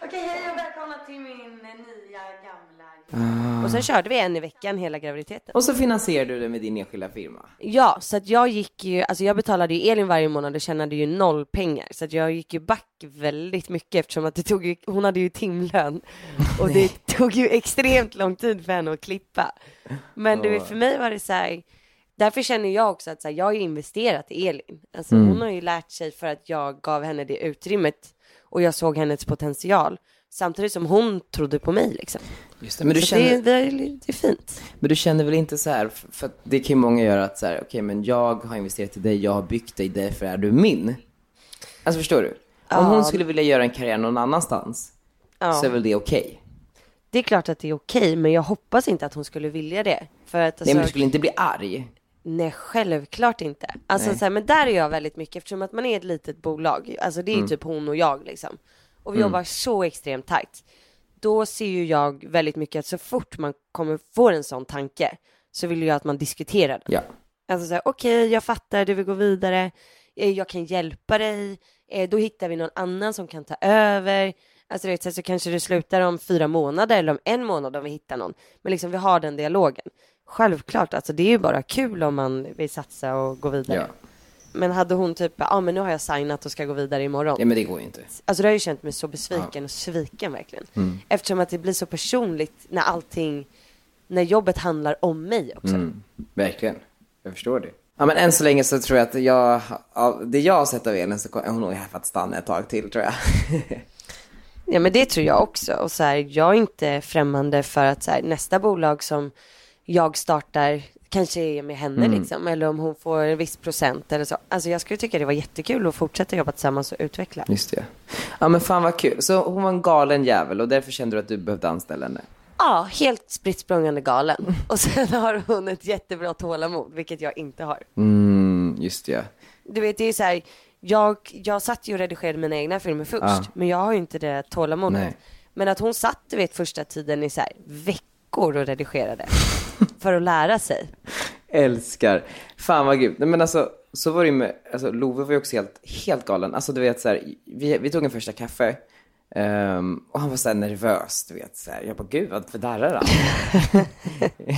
Okej, hej och välkomna till min eh, nya gamla... Och sen körde vi en i veckan hela graviditeten. Och så finansierar du det med din enskilda firma. Ja, så att jag gick ju, alltså jag betalade ju Elin varje månad och tjänade ju noll pengar. Så att jag gick ju back väldigt mycket eftersom att det tog ju, hon hade ju timlön. Och det tog ju extremt lång tid för henne att klippa. Men du vet, för mig var det så här, därför känner jag också att så här, jag har ju investerat i Elin. Alltså hon har ju lärt sig för att jag gav henne det utrymmet och jag såg hennes potential. Samtidigt som hon trodde på mig liksom. Just det. Men du, Så känner, det, är, det är fint. men du känner väl inte så här, för det kan ju många göra att så här, okej men jag har investerat i dig, jag har byggt dig, därför är du min. Alltså förstår du? Om hon skulle vilja göra en karriär någon annanstans, Ja. så är väl det okej? Det är klart att det är okej, men jag hoppas inte att hon skulle vilja det. För att alltså, Nej men du skulle inte bli arg. Nej, självklart inte. Alltså så här, men där är jag väldigt mycket, eftersom att man är ett litet bolag. Alltså det är Mm. typ hon och jag liksom. Och vi jobbar så extremt tajt. Då ser ju jag väldigt mycket att så fort man kommer få en sån tanke så vill jag att man diskuterar den. Ja. Alltså såhär, okej jag fattar, du vill gå vidare, eh, jag kan hjälpa dig, eh, då hittar vi någon annan som kan ta över. Alltså vet, så, så kanske det slutar om fyra månader eller om en månad om vi hittar någon. Men liksom vi har den dialogen. Självklart, alltså det är ju bara kul om man vill satsa och gå vidare. Ja. Men hade hon typ, ja ah, men nu har jag signat och ska gå vidare imorgon. ja, men det går ju inte. Alltså då har jag ju känt mig så besviken och sviken verkligen. Mm. Eftersom att det blir så personligt när allting, när jobbet handlar om mig också. Mm. Verkligen. Jag förstår det. Ja men än så länge så tror jag att jag, av det jag har sett av Elin så är hon nog här för att stanna ett tag till tror jag. Ja men det tror jag också och så här, jag är inte främmande för att så här, nästa bolag som jag startar kanske är med henne Mm. liksom eller om hon får en viss procent eller så. Alltså jag skulle tycka det var jättekul att fortsätta jobba tillsammans och utveckla. Just det. Ja men fan vad kul. Så hon var en galen jävel och därför kände du att du behövde anställa henne? Ja, helt spritt galen. Och sen har hon ett jättebra tålamod, vilket jag inte har. Mm, just det. Du vet, det är så här, jag, jag satt ju och redigerade mina egna filmer först, Ja. men jag har ju inte det tålamodet. Nej. Men att hon satt, du vet, första tiden i så här veckor och redigerade för att lära sig. Älskar. Fan vad grymt. Nej men alltså, så var det ju med, alltså Love var ju också helt, helt galen. Alltså du vet så här, vi, vi tog en första kaffe. um, och han var så här nervös, du vet. Så här. Jag bara, gud vad darrar han?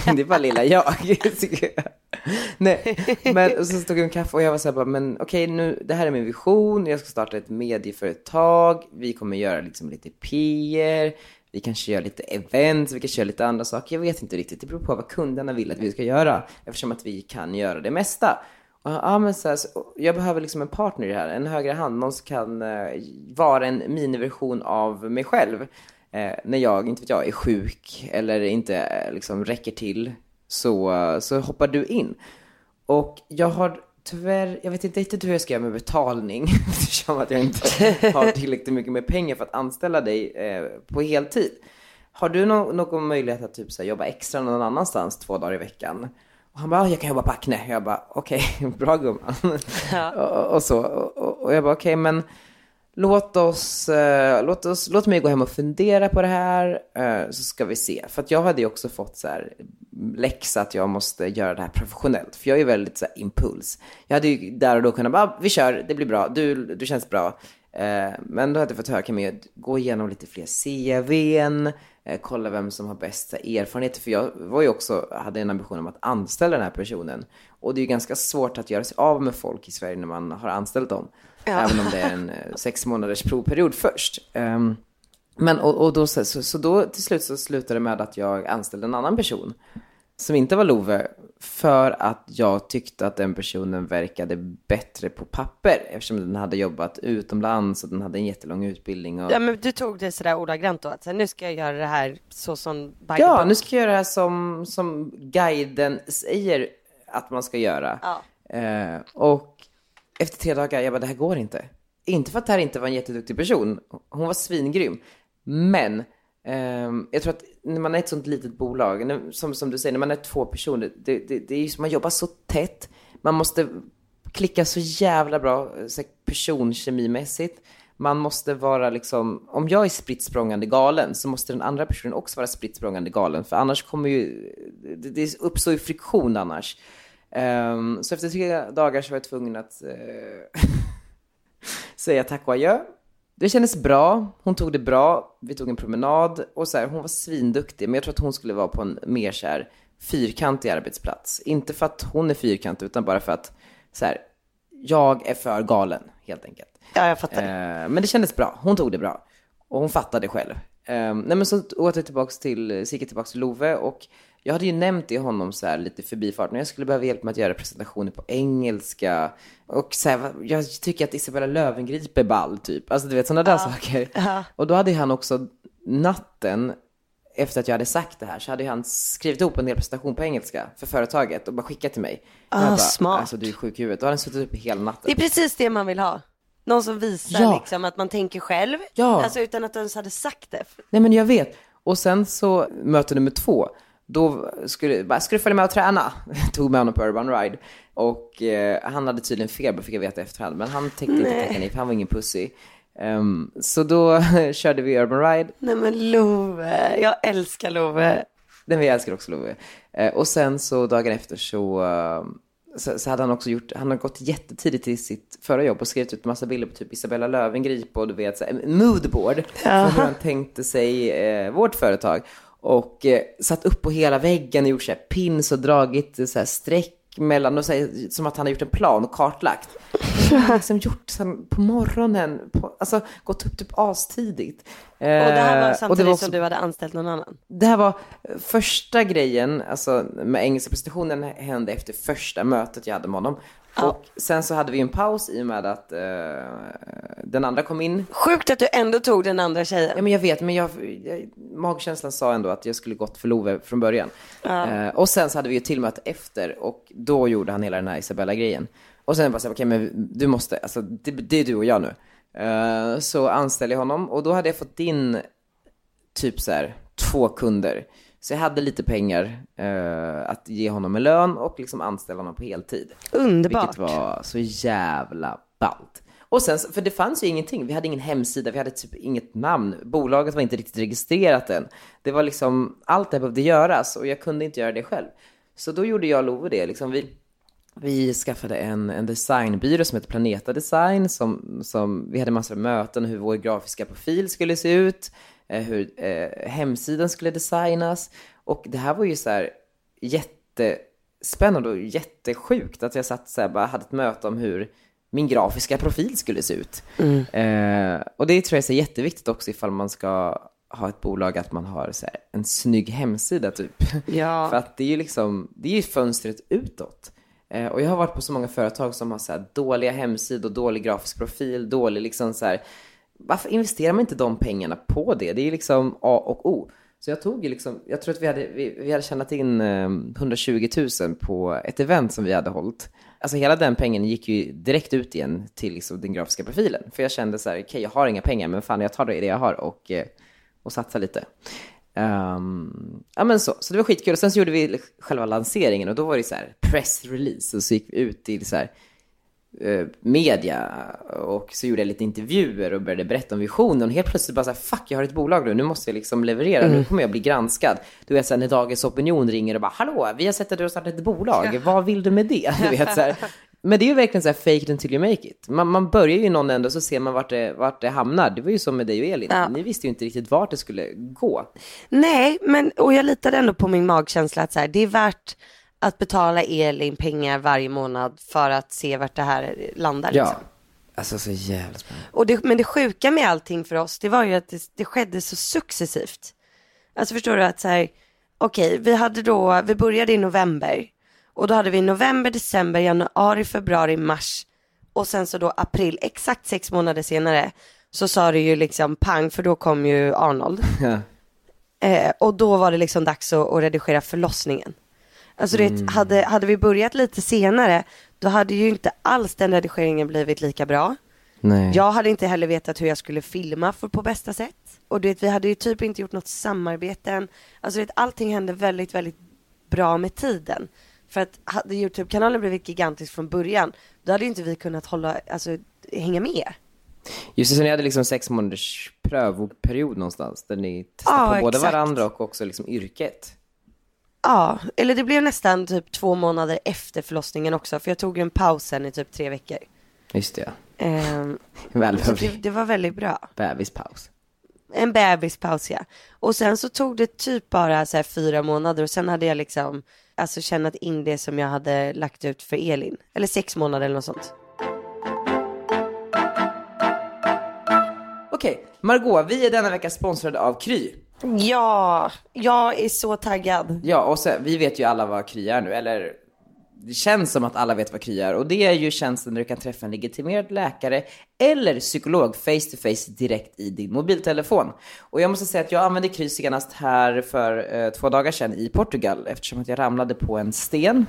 det är bara lilla jag. Nej, men och så tog vi en kaffe och jag var så här bara, men okej nu, det här är min vision. Jag ska starta ett medieföretag. Vi kommer göra liksom lite PR. Vi kanske gör lite events, vi kanske gör lite andra saker. Jag vet inte riktigt. Det beror på vad kunderna vill att vi ska göra. Eftersom att vi kan göra det mesta. Och, ja, men så här, så, jag behöver liksom en partner i det här. En högre hand. Någon som kan eh, vara en miniversion av mig själv. Eh, när jag, inte vet jag, är sjuk eller inte eh, liksom räcker till. Så, så hoppar du in. Och jag har tyvärr, jag vet inte riktigt hur jag ska göra med betalning. Eftersom att jag inte har tillräckligt mycket med pengar för att anställa dig eh, på heltid. Har du nå- någon möjlighet att typ så här, jobba extra någon annanstans två dagar i veckan? Och han bara, "Ja, jag kan jobba på Acne. Jag bara, okej, bra gumman. och, och så. Och, och jag bara, okej, men låt oss, eh, låt oss, låt mig gå hem och fundera på det här, eh, så ska vi se. För att jag hade ju också fått så här mm, läxa att jag måste göra det här professionellt. För jag är väldigt så här impuls. Jag hade ju där och då kunnat bara, ah, vi kör, det blir bra, du, du känns bra. Eh, men då hade jag fått höra, kan jag gå igenom lite fler CVn, eh, kolla vem som har bästa erfarenheter. För jag var ju också, hade en ambition om att anställa den här personen. Och det är ju ganska svårt att göra sig av med folk i Sverige när man har anställt dem. Även om det är en eh, sex månaders provperiod först. Um, men och, och då, så, så då till slut så slutade det med att jag anställde en annan person. Som inte var Love. För att jag tyckte att den personen verkade bättre på papper. Eftersom den hade jobbat utomlands och den hade en jättelång utbildning. Och... Ja men du tog det sådär ordagrant då, att nu ska jag göra det här så som Ja, nu ska jag göra det här som, som guiden säger att man ska göra. Ja. Eh, och efter tre dagar, jag bara, det här går inte. Inte för att det här inte var en jätteduktig person. Hon var svingrym. Men ehm, jag tror att när man är ett sånt litet bolag, när- som, som du säger, när man är två personer, det, det, det är ju som man jobbar så tätt. Man måste klicka så jävla bra eh, så personkemimässigt. Man måste vara liksom, om jag är spritt språngande galen så måste den andra personen också vara spritt språngande galen. För annars kommer ju, det, det uppstår ju friktion annars. Ehm, så efter tre dagar så var jag tvungen att eh, säga tack och adjö. Det kändes bra, hon tog det bra, vi tog en promenad och så här, hon var svinduktig, men jag tror att hon skulle vara på en mer så här fyrkantig arbetsplats. Inte för att hon är fyrkantig, utan bara för att så här, jag är för galen, helt enkelt. Ja, jag fattar. Eh, men det kändes bra, hon tog det bra. Och hon fattade själv. Eh, nej men så åt jag tillbaks till, så gick jag tillbaks till Love och jag hade ju nämnt till honom så här lite förbifart, när jag skulle behöva hjälp med att göra presentationer på engelska. Och så här, jag tycker att Isabella Löwengrip är ball typ. Alltså du vet sådana där saker. Och då hade han också natten efter att jag hade sagt det här så hade han skrivit ihop en hel presentation på engelska för företaget och bara skickat till mig. Ah, jag bara, smart. Alltså du är sjuk i huvudet. Då hade han suttit uppe hela natten. Det är precis det man vill ha. Någon som visar Ja. liksom att man tänker själv. Ja. Alltså utan att du ens hade sagt det. Nej men jag vet. Och sen så möte nummer två, då skulle, bara, ska du följa med och träna? Jag tog med honom på Urban Ride. Och eh, han hade tydligen feber fick jag veta i efterhand. Men han tänkte inte tacka nej för han var ingen pussy. Ehm, så då körde vi Urban Ride. Nej men Love, jag älskar Love. Den vi älskar också Love. Eh, och sen så dagen efter så, eh, så, så hade han också gjort, han har gått jättetidigt till sitt förra jobb och skrivit ut massa bilder på typ Isabella Löwengrip och du vet så här, en moodboard för hur han tänkte sig eh, vårt företag. Och eh, satt upp på hela väggen och gjort så här pins och dragit eh, så här streck mellan och så här, som att han har gjort en plan och kartlagt. Har liksom gjort här, på morgonen, på, alltså gått upp typ astidigt. Och det här var Eh, samtidigt också- som du hade anställt någon annan. det här var första grejen, alltså med engelska presentationen hände efter första mötet jag hade med honom. Och sen så hade vi en paus i och med att eh, den andra kom in. Sjukt att du ändå tog den andra Ja tjejen. men jag vet, men jag, jag, magkänslan sa ändå att jag skulle gått för Love från början. Eh, och sen så hade vi ett till möte efter och då gjorde han hela den här Isabella-grejen. Och sen bara så okej men du måste, alltså det, det är du och jag nu. Eh, så anställde jag honom och då hade jag fått in typ så här två kunder. Så jag hade lite pengar eh, att ge honom en lön och liksom anställa honom på heltid. Underbart. Vilket var så jävla ballt. Och sen, för det fanns ju ingenting. Vi hade ingen hemsida, vi hade typ inget namn. Bolaget var inte riktigt registrerat än. Det var liksom, allt det behövde göras och jag kunde inte göra det själv. Så då gjorde jag och Love det. Liksom vi, vi skaffade en, en designbyrå som heter Planeta Design. Som, som, vi hade massor av möten hur vår grafiska profil skulle se ut. Eh, hur eh, hemsidan skulle designas. Och det här var ju så här jättespännande och jättesjukt. Att jag satt så här, bara hade ett möte om hur min grafiska profil skulle se ut. Eh, och det tror jag är jätteviktigt också ifall man ska ha ett bolag att man har så här, en snygg hemsida typ. Ja. För att det är ju liksom, det är ju fönstret utåt. Eh, och jag har varit på så många företag som har så här dåliga hemsidor, dålig grafisk profil, dålig liksom så här. Varför investerar man inte de pengarna på det? Det är ju liksom A och O. Så jag tog ju liksom, jag tror att vi hade, vi, vi hade tjänat in ehm, 120 000 på ett event som vi hade hållit. Alltså hela den pengen gick ju direkt ut igen till liksom den grafiska profilen. För jag kände så här, okej jag har inga pengar men fan jag tar det, jag har och, eh, och satsar lite. Um, ja men så, så det var skitkul. Och sen så gjorde vi själva lanseringen och då var det så här press release och så gick vi ut till så här media och så gjorde jag lite intervjuer och började berätta om visionen och helt plötsligt bara så här, fuck jag har ett bolag nu, nu måste jag liksom leverera, nu kommer jag bli granskad. Du vet så här, när Dagens Opinion ringer och bara, hallå, vi har sett att du har startat ett bolag, vad vill du med det? Du vet så här. Men det är ju verkligen så här fake it until you make it. Man, man börjar ju någon ände och så ser man vart det, vart det hamnar. Det var ju som med dig och Elin, Ja. ni visste ju inte riktigt vart det skulle gå. Nej, men och jag litade ändå på min magkänsla att så här, det är värt att betala Elin pengar varje månad för att se vart det här landar. Ja. Liksom. Alltså så jävla spännande. Och det, men det sjuka med allting för oss, det var ju att det, det skedde så successivt. Alltså förstår du att så här, okej, vi hade då, vi började i november och då hade vi november, december, januari, februari, mars och sen så då april, exakt sex månader senare så sa det ju liksom pang för då kom ju Arnold. Ja. Eh, och då var det liksom dags att, att redigera förlossningen. Alltså du vet, hade, hade vi börjat lite senare, då hade ju inte alls den redigeringen blivit lika bra. Nej. Jag hade inte heller vetat hur jag skulle filma för, på bästa sätt. Och du vet, vi hade ju typ inte gjort något samarbete än. Alltså du vet, allting hände väldigt, väldigt bra med tiden. För att hade YouTube-kanalen blivit gigantisk från början, då hade ju inte vi kunnat hålla, alltså hänga med. Just det, så ni hade liksom sex månaders prövoperiod någonstans där ni testade Ja, på både exakt. varandra och också liksom yrket. Ja, eller det blev nästan typ två månader efter förlossningen också, för jag tog en paus sen i typ tre veckor. Just det, Ehm, så det, välbehövlig det var väldigt bra. bebispaus. En bebispaus ja. Och sen så tog det typ bara så här fyra månader och sen hade jag liksom alltså tjänat in det som jag hade lagt ut för Elin. Eller sex månader eller något sånt. Okej, Margot, vi är denna vecka sponsrade av Kry. Ja, jag är så taggad. Ja, och så, vi vet ju alla vad Kry är nu, eller det känns som att alla vet vad Kry är. Och det är ju tjänsten där du kan träffa en legitimerad läkare eller psykolog face to face direkt i din mobiltelefon. Och jag måste säga att jag använde Kry senast här för eh, två dagar sedan i Portugal eftersom att jag ramlade på en sten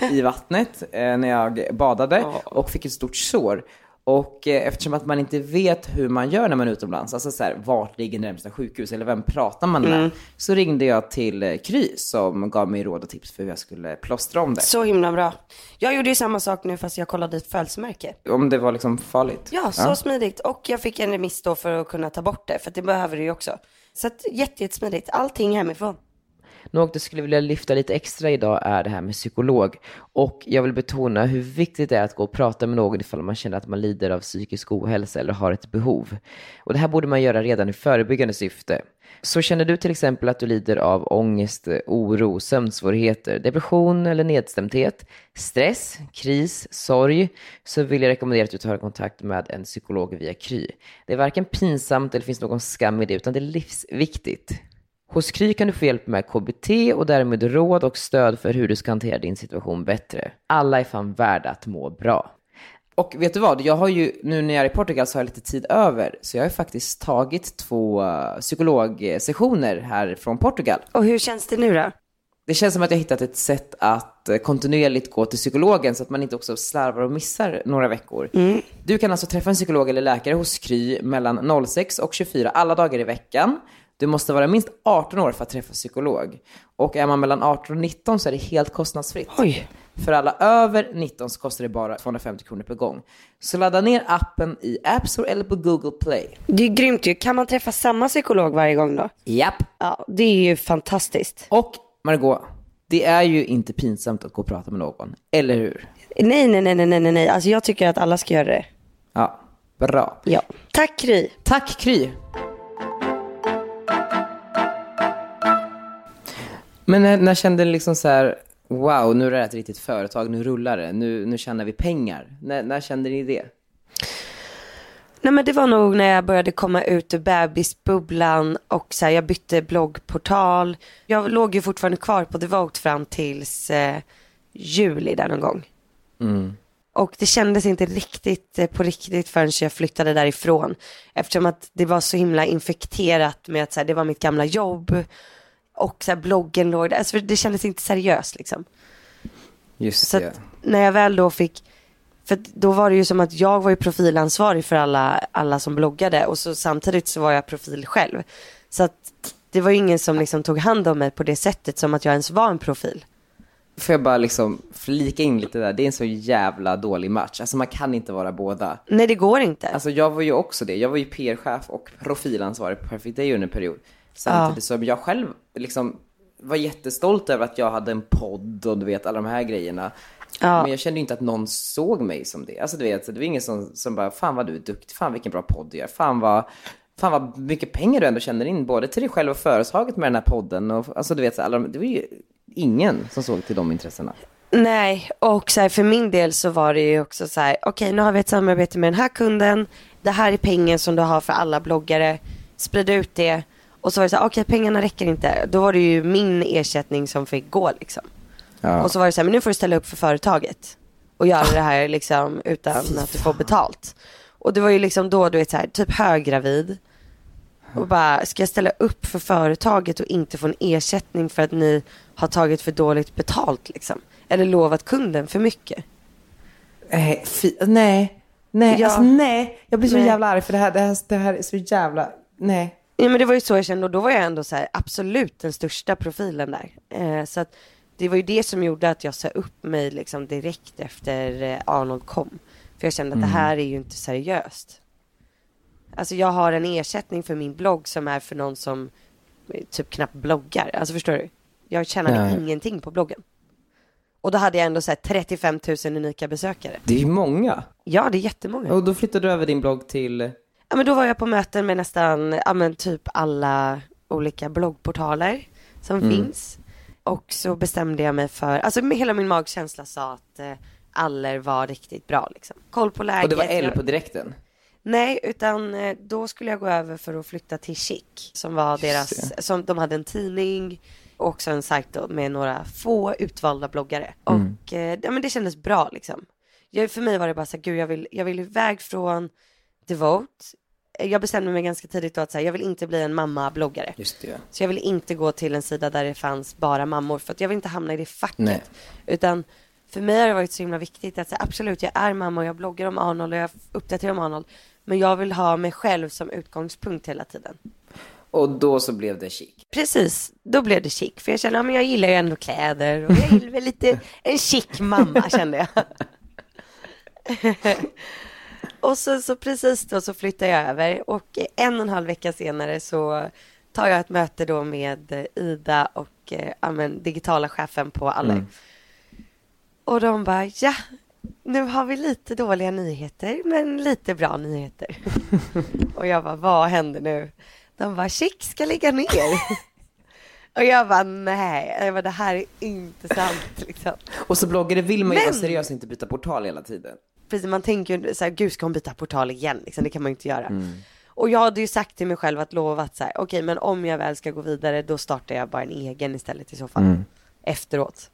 i vattnet eh, när jag badade och fick ett stort sår. Och eh, eftersom att man inte vet hur man gör när man är utomlands, alltså så här, vart ligger närmsta sjukhus eller vem pratar man med? Så ringde jag till eh, Kry som gav mig råd och tips för hur jag skulle plåstra om det. Så himla bra. Jag gjorde ju samma sak nu fast jag kollade ett födelsemärke. Om det var liksom farligt. Ja, så smidigt. Och jag fick en remiss då för att kunna ta bort det, för det behöver du ju också. Så att jätte, jättesmidigt. Allting hemifrån. Något jag skulle vilja lyfta lite extra idag är det här med psykolog. Och jag vill betona hur viktigt det är att gå och prata med någon ifall man känner att man lider av psykisk ohälsa eller har ett behov. Och det här borde man göra redan i förebyggande syfte. Så känner du till exempel att du lider av ångest, oro, sömnsvårigheter, depression eller nedstämdhet, stress, kris, sorg, så vill jag rekommendera att du tar kontakt med en psykolog via Kry. Det är varken pinsamt eller finns någon skam i det, utan det är livsviktigt. Hos Kry kan du få hjälp med KBT och därmed råd och stöd för hur du ska hantera din situation bättre. Alla är fan värda att må bra. Och vet du vad? Jag har ju, nu när jag är i Portugal så har jag lite tid över. Så jag har faktiskt tagit två eh, psykologsessioner här från Portugal. Och hur känns det nu då? Det känns som att jag har hittat ett sätt att eh, kontinuerligt gå till psykologen så att man inte också slarvar och missar några veckor. Du kan alltså träffa en psykolog eller läkare hos Kry mellan 06 och 24 alla dagar i veckan. Du måste vara minst 18 år för att träffa psykolog. Och är man mellan 18 och 19 så är det helt kostnadsfritt. Oj. För alla över 19 så kostar det bara 250 kronor per gång. Så ladda ner appen i App Store eller på Google Play. Det är grymt ju. Kan man träffa samma psykolog varje gång då? Japp. Ja, det är ju fantastiskt. Och Margot, det är ju inte pinsamt att gå och prata med någon, eller hur? Nej, nej, nej, nej, nej, nej. Alltså jag tycker att alla ska göra det. Ja, bra. Ja. Tack Kry. Tack Kry! Men när, när kände du liksom så här, wow, nu är det ett riktigt företag, nu rullar det, nu, nu tjänar vi pengar. När, när kände ni det? Nej men det var nog när jag började komma ut ur bebisbubblan och så här, jag bytte bloggportal. Jag låg ju fortfarande kvar på Devote fram tills eh, juli där någon gång. Och det kändes inte riktigt eh, på riktigt förrän jag flyttade därifrån. Eftersom att det var så himla infekterat med att så här, det var mitt gamla jobb. Och så här, bloggen låg där. Alltså, det kändes inte seriöst liksom. Just Så det. att när jag väl då fick, för då var det ju som att jag var ju profilansvarig för alla, alla som bloggade och så samtidigt så var jag profil själv. Så att det var ju ingen som liksom tog hand om mig på det sättet som att jag ens var en profil. får jag bara liksom flika in lite där, det är en så jävla dålig match. Alltså man kan inte vara båda. Nej det går inte. Alltså jag var ju också det. Jag var ju PR-chef och profilansvarig på Perfect Day under en period. Samtidigt som jag själv liksom var jättestolt över att jag hade en podd och du vet alla de här grejerna. Ja. Men jag kände inte att någon såg mig som det. Alltså du vet, det var ingen som, som bara, fan vad du är duktig, fan vilken bra podd du gör, fan vad, fan vad mycket pengar du ändå känner in, både till dig själv och företaget med den här podden. Och, alltså du vet, alla, de- det var ju ingen som såg till de intressena. Nej, och så här, för min del så var det ju också så här, okej nu har vi ett samarbete med den här kunden, det här är pengen som du har för alla bloggare, sprid ut det. Och så var det så här, okej pengarna räcker inte, då var det ju min ersättning som fick gå liksom. Ja. Och så var det så här, men nu får du ställa upp för företaget och göra det här liksom utan att du får betalt. Och det var ju liksom då du vet så här, typ höggravid. Och bara, ska jag ställa upp för företaget och inte få en ersättning för att ni har tagit för dåligt betalt liksom? Eller lovat kunden för mycket? Nej, fy, nej, nej, Ja. alltså nej. Jag blir så Nej. jävla arg för det här, det här, det här är så jävla, nej. Ja men det var ju så jag kände och då var jag ändå så här, absolut den största profilen där. Eh, så att det var ju det som gjorde att jag sa upp mig liksom direkt efter eh, Arnold kom. För jag kände att det här är ju inte seriöst. Alltså jag har en ersättning för min blogg som är för någon som eh, typ knappt bloggar. Alltså förstår du? Jag tjänade Nej. ingenting på bloggen. Och då hade jag ändå så här 35 000 unika besökare. Det är ju många. Ja, det är jättemånga. Och då flyttade du över din blogg till, Ja, men då var jag på möten med nästan, ja men typ alla olika bloggportaler som Mm. finns. Och så bestämde jag mig för, alltså hela min magkänsla sa att eh, Aller var riktigt bra liksom. Koll på läget. och det var L på direkten. Nej, utan eh, då skulle jag gå över för att flytta till Chic. Som var deras, som de hade en tidning och också en sajt då med några få utvalda bloggare. Och eh, ja, men det kändes bra liksom. Jag, för mig var det bara så här, gud jag vill, jag vill iväg från Devote. Jag bestämde mig ganska tidigt då att så här, jag vill inte bli en mamma-bloggare. Just det. Så jag vill inte gå till en sida där det fanns bara mammor för att jag vill inte hamna i det facket. Nej. Utan för mig har det varit så himla viktigt att säga, absolut jag är mamma och jag bloggar om Arnold och jag uppdaterar om Arnold. Men jag vill ha mig själv som utgångspunkt hela tiden. Och då så blev det chic. Precis, då blev det chic. För jag känner, ja, men jag gillar ju ändå kläder och jag gillar väl lite en chic mamma kände jag. och så, så precis då så flyttar jag över och en och en halv vecka senare så tar jag ett möte då med Ida och eh, ja, men, digitala chefen på Aller. Och de bara, ja, nu har vi lite dåliga nyheter, men lite bra nyheter. och jag bara, vad händer nu? De bara, Chic ska lägga ner. och jag bara, nej, jag bara, det här är inte sant liksom. Och så bloggare vill man ju Men- vara seriös och inte byta portal hela tiden. Precis, man tänker ju så här, gud ska hon byta portal igen? Liksom, det kan man ju inte göra. Och jag hade ju sagt till mig själv att lova att så här, okej, men om jag väl ska gå vidare, då startar jag bara en egen istället i så fall. Efteråt.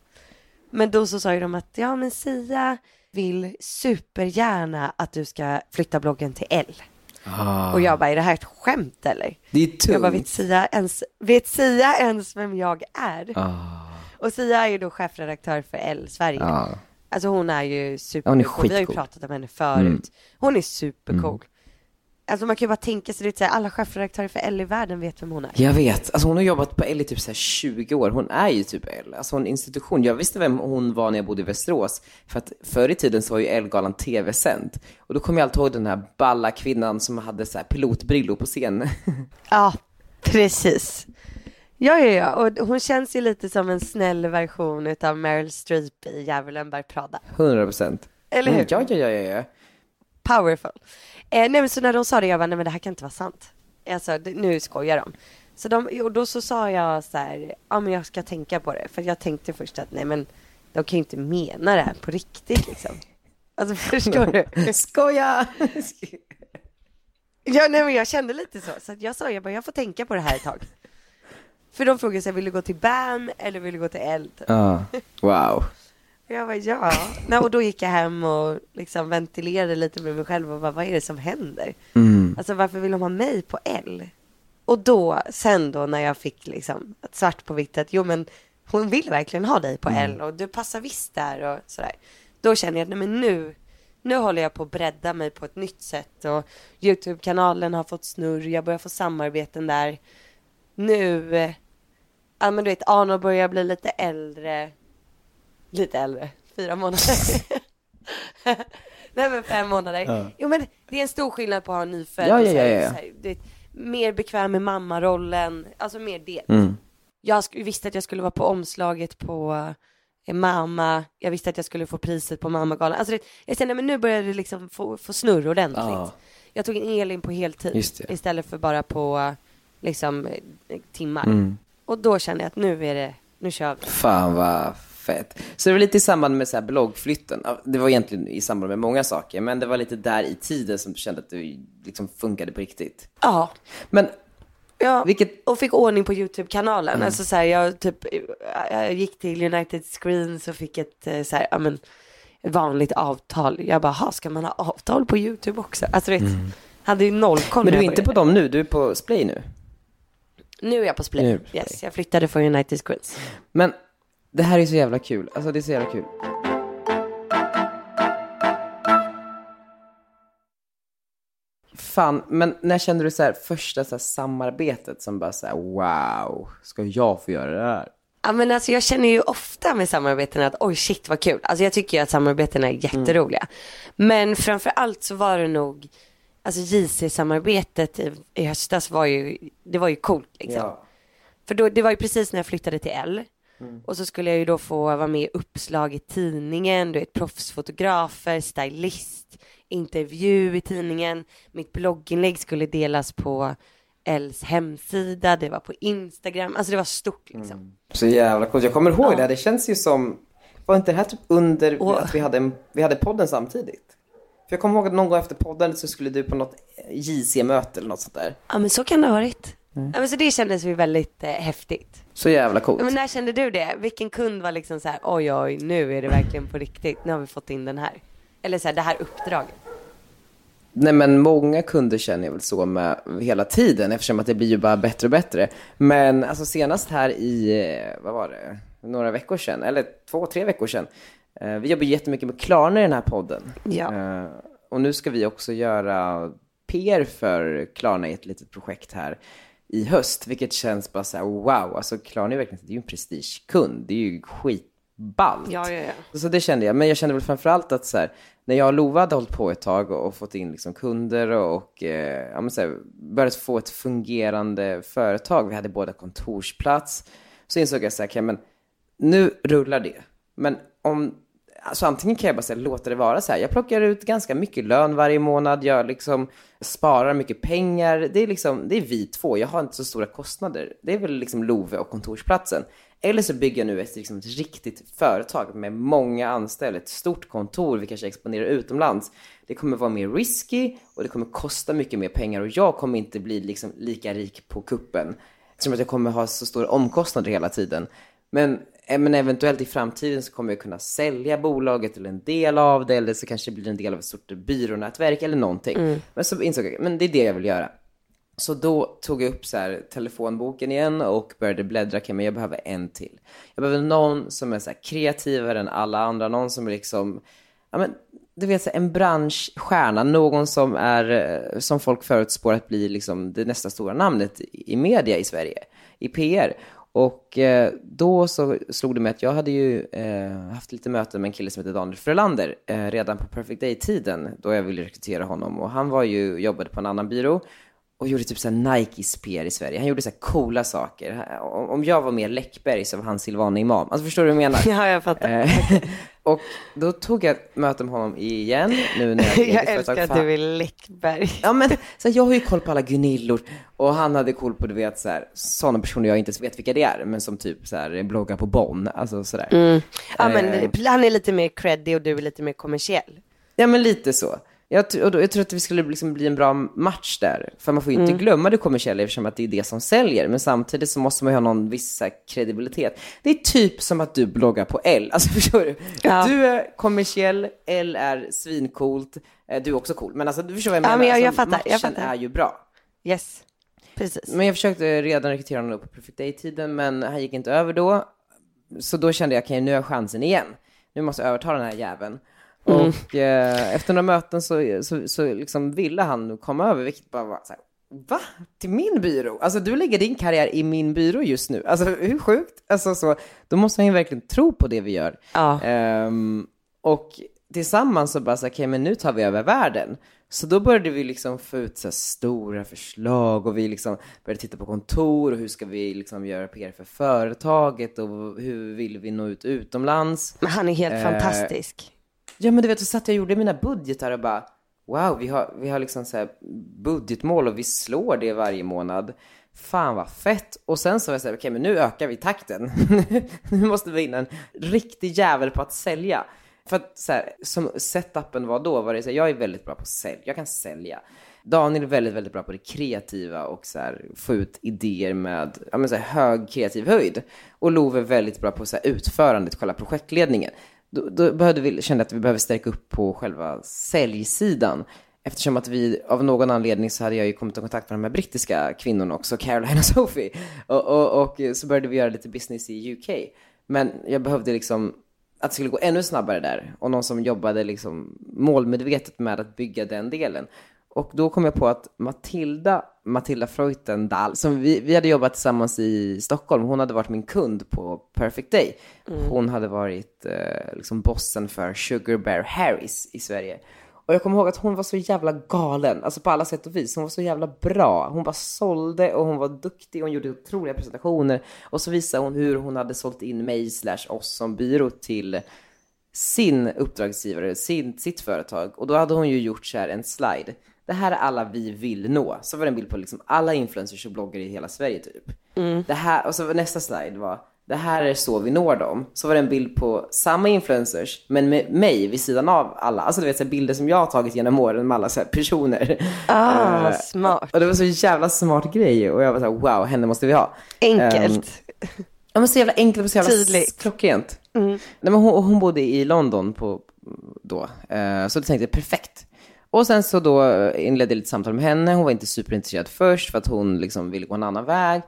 Men då så sa ju de att, ja men Sia vill supergärna att du ska flytta bloggen till L. Och jag bara, är det här ett skämt eller? Det är tungt. Jag bara, vet Sia ens, vet Sia ens vem jag är? Och Sia är ju då chefredaktör för L Sverige. Ja. Alltså hon är ju super, Hon är vi har ju skitcool. pratat om henne förut. Hon är supercool. Alltså man kan ju bara tänka sig, det är så här, alla chefredaktörer för L i världen vet vem hon är. Jag vet. Alltså hon har jobbat på L i typ så här 20 år. Hon är ju typ L. Alltså en institution. Jag visste vem hon var när jag bodde i Västerås. För att förr i tiden så var ju L-galan tv-sänd. Och då kommer jag alltid ihåg den här balla kvinnan som hade så här pilotbrillor på scen. Ja, precis. Ja, ja, ja. Och hon känns ju lite som en snäll version utav Meryl Streep i Djävulen bär Prada. 100 procent. Eller hur? Mm, ja, ja, ja, ja. Powerful. Eh, nej men så när de sa det, jag bara, nej men det här kan inte vara sant. Alltså det, nu skojar de. Så de, och då så sa jag så här, ja men jag ska tänka på det. För jag tänkte först att nej men de kan ju inte mena det här på riktigt liksom. Alltså förstår du? Skoja! Ja nej men jag kände lite så. Så jag sa, jag bara, jag får tänka på det här ett tag. För de frågade sig, vill du gå till BAM eller vill du gå till typ. Ja. Wow. Och jag bara, ja. Nej, och då gick jag hem och liksom ventilerade lite med mig själv och bara, vad är det som händer? Mm. Alltså varför vill de ha mig på L? Och då, sen då när jag fick liksom svart på vitt att jo men hon vill verkligen ha dig på L och du passar visst där och sådär. Då känner jag att nej men nu, nu håller jag på att bredda mig på ett nytt sätt och Youtube-kanalen har fått snurr, jag börjar få samarbeten där. Nu, ja men du vet Arnold börjar bli lite äldre. lite äldre, fyra månader. Nej men fem månader. Jo men det är en stor skillnad på att ha en nyfödd Ja, ja, ja, ja. så här, du vet, mer bekväm med mammarollen, alltså mer det. Mm. Jag visste att jag skulle vara på omslaget på eh, mamma, jag visste att jag skulle få priset på mammagalan. Alltså det, jag kände men nu börjar det liksom få, få snurr ordentligt. Ja. Jag tog in Elin på heltid istället för bara på liksom eh, timmar. Mm. Och då kände jag att nu är det, nu kör vi. Fan vad fett. Så det var lite i samband med så här bloggflytten. Det var egentligen i samband med många saker, men det var lite där i tiden som du kände att du liksom funkade på riktigt. Ja, Men Ja, Vilket- och fick ordning på YouTube-kanalen. Mm. Alltså så här, jag typ, jag gick till United Screens och fick ett eh, så här, ja men, vanligt avtal. Jag bara, "Ha, ska man ha avtal på YouTube också? Alltså vet, hade ju noll koll Men du är inte på dem nu, du är på Splay nu. Nu är jag på Splay. Nu är du på Splay. Yes, jag flyttade från United Screens. Men det här är så jävla kul. Alltså det är så jävla kul. Fan, men när kände du så här första så här samarbetet som bara så här wow, ska jag få göra det här? Ja men alltså jag känner ju ofta med samarbeten att oj shit vad kul. Alltså jag tycker ju att samarbetena är jätteroliga. Men framför allt så var det nog, alltså JC-samarbetet i, i höstas var ju, det var ju coolt liksom. För då, det var ju precis när jag flyttade till L. Och så skulle jag ju då få vara med i uppslag i tidningen, du vet proffsfotografer, stylist, intervju i tidningen. Mitt blogginlägg skulle delas på Ls hemsida, det var på Instagram, alltså det var stort liksom. Så jävla coolt. Jag kommer ihåg det här, det känns ju som, var inte det här typ under Och- att vi hade, vi hade podden samtidigt? För jag kommer ihåg att någon gång efter podden så skulle du på något JC-möte eller något sånt där. Ja men så kan det ha varit. Ja, men så det kändes ju väldigt eh, häftigt. Så jävla coolt. Ja, men när kände du det? Vilken kund var liksom så här, oj oj, nu är det verkligen på riktigt, nu har vi fått in den här. Eller så här, det här uppdraget. Nej men många kunder känner jag väl så med hela tiden eftersom att det blir ju bara bättre och bättre. Men alltså senast här i, eh, vad var det, några veckor sedan, eller två, tre veckor sedan. Eh, vi jobbar jättemycket med Klarna i den här podden. Ja. Eh, och nu ska vi också göra PR för Klarna i ett litet projekt här i höst, vilket känns bara så här wow, alltså Klarna är verkligen, det är ju en prestigekund, det är ju skitballt. Ja, ja, ja. Så det kände jag. Men jag kände väl framförallt att så här, när jag och Lova hade hållit på ett tag och, och fått in liksom kunder och, och eh, ja, men så här, börjat få ett fungerande företag, vi hade båda kontorsplats, så insåg jag så här, okay, men nu rullar det. Men om, alltså antingen kan jag bara säga, låta det vara så här. Jag plockar ut ganska mycket lön varje månad, jag liksom sparar mycket pengar. Det är liksom, det är vi två, jag har inte så stora kostnader. Det är väl liksom Love och kontorsplatsen. Eller så bygger jag nu ett, liksom, ett riktigt företag med många anställda, ett stort kontor, vi kanske exponerar utomlands. Det kommer vara mer risky och det kommer kosta mycket mer pengar och jag kommer inte bli liksom lika rik på kuppen. Eftersom att jag kommer ha så stora omkostnader hela tiden. Men, men eventuellt i framtiden så kommer jag kunna sälja bolaget eller en del av det eller så kanske det blir en del av ett stort byrånätverk eller någonting. Men så insåg jag, men det är det jag vill göra. Så då tog jag upp så här telefonboken igen och började bläddra, okej men jag behöver en till. Jag behöver någon som är så här kreativare än alla andra, någon som är liksom, ja men du vet så här, en branschstjärna, någon som är, eh, som folk förutspår att bli liksom det nästa stora namnet i media i Sverige, i PR. Och eh, då så slog det mig att jag hade ju eh, haft lite möten med en kille som heter Daniel Frölander eh, redan på Perfect Day-tiden då jag ville rekrytera honom. Och han var ju, jobbade på en annan byrå och gjorde typ såhär Nikes PR i Sverige. Han gjorde så här coola saker. Om om jag var mer Läckberg så var han Silvana Imam. Alltså förstår du vad jag menar? Ja, jag fattar. Och då tog jag ett möte med honom igen. Nu när jag, Jag älskar att du är Läckberg. Ja men så här, jag har ju koll på alla Gunillor och han hade koll på du vet så här, sådana personer jag inte ens vet vilka det är men som typ så här bloggar på Bonn, alltså sådär. Ja men Eh. han är lite mer creddig och du är lite mer kommersiell. Ja men lite så. Jag, och då, jag tror att det skulle liksom bli en bra match där. För man får ju inte glömma det kommersiella eftersom att det är det som säljer. Men samtidigt så måste man ju ha någon viss här, kredibilitet. Det är typ som att du bloggar på L. Alltså förstår du? Ja. Du är kommersiell, L är svincoolt. Eh, Du är också cool. Men alltså du förstår vad jag Ja, menar. men jag- jag alltså, fattar, jag matchen fattar. är ju bra. Yes, precis. Men jag försökte redan rekrytera honom på Perfect Day-tiden, men han gick inte över då. Så då kände jag, okej nu har jag chansen igen. Nu måste jag överta den här jäveln. Och eh, efter några möten så, så, så liksom ville han komma över, vilket bara var så här, va? Till min byrå? Alltså du lägger din karriär i min byrå just nu. Alltså hur sjukt? Alltså så, då måste han ju verkligen tro på det vi gör. Ja. Ehm, och tillsammans så bara så, okej okay, men nu tar vi över världen. Så då började vi liksom få ut så stora förslag och vi liksom började titta på kontor och hur ska vi liksom göra PR för företaget och hur vill vi nå ut utomlands. Men han är helt Eh, fantastisk. Ja men du vet, så satt jag och gjorde mina budgetar och bara wow, vi har, vi har liksom så här budgetmål och vi slår det varje månad. Fan vad fett. Och sen så var jag så här, okej men nu ökar vi takten. nu måste vi in en riktig jävel på att sälja. För att så här, som setupen var då var det så här, jag är väldigt bra på att sälja, jag kan sälja. Daniel är väldigt, väldigt bra på det kreativa och så här, få ut idéer med ja, men så här, hög kreativ höjd. Och Love är väldigt bra på så här, utförandet, själva projektledningen. Då, då behövde vi, kände att vi behöver stärka upp på själva säljsidan. Eftersom att vi, av någon anledning så hade jag ju kommit i kontakt med de här brittiska kvinnorna också, Caroline och Sophie. Och, och, och så började vi göra lite business i UK. Men jag behövde liksom att det skulle gå ännu snabbare där. Och någon som jobbade liksom målmedvetet med att bygga den delen. Och då kom jag på att Matilda, Matilda Freutendal, som vi, vi hade jobbat tillsammans i Stockholm, hon hade varit min kund på Perfect Day. Hon hade varit eh, liksom bossen för Sugar Bear Harris i Sverige. Och jag kommer ihåg att hon var så jävla galen, alltså på alla sätt och vis. Hon var så jävla bra. Hon bara sålde och hon var duktig. Hon gjorde otroliga presentationer. Och så visade hon hur hon hade sålt in mig slash oss som byrå till sin uppdragsgivare, sin, sitt företag. Och då hade hon ju gjort så här en slide. Det här är alla vi vill nå. Så var det en bild på liksom alla influencers och bloggare i hela Sverige typ. Det här, och så var nästa slide var det här är så vi når dem. Så var det en bild på samma influencers, men med mig vid sidan av alla. Alltså du vet så här, bilder som jag har tagit genom åren med alla så här, personer. Ah, Eh, smart. Och det var så jävla smart grej och jag var så här, wow, henne måste vi ha. Enkelt. Ja men så jävla enkelt och så jävla Tydligt. klockrent. Nej, men hon, hon bodde i London på, då, eh, så då tänkte jag perfekt. Och sen så då eh, inledde jag lite samtal med henne. Hon var inte superintresserad först för att hon liksom ville gå en annan väg.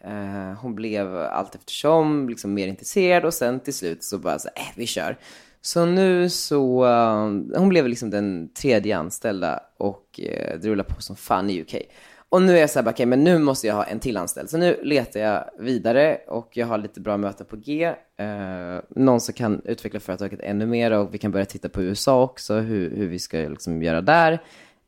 Eh, hon blev allt eftersom liksom mer intresserad och sen till slut så bara så här, eh, vi kör. Så nu så, eh, hon blev liksom den tredje anställda och det rullar på som fan i UK. Och nu är jag så här, okej, men nu måste jag ha en till anställd. Så nu letar jag vidare och jag har lite bra möten på G. Eh, någon som kan utveckla företaget ännu mer och vi kan börja titta på USA också, hur, hur vi ska liksom göra där.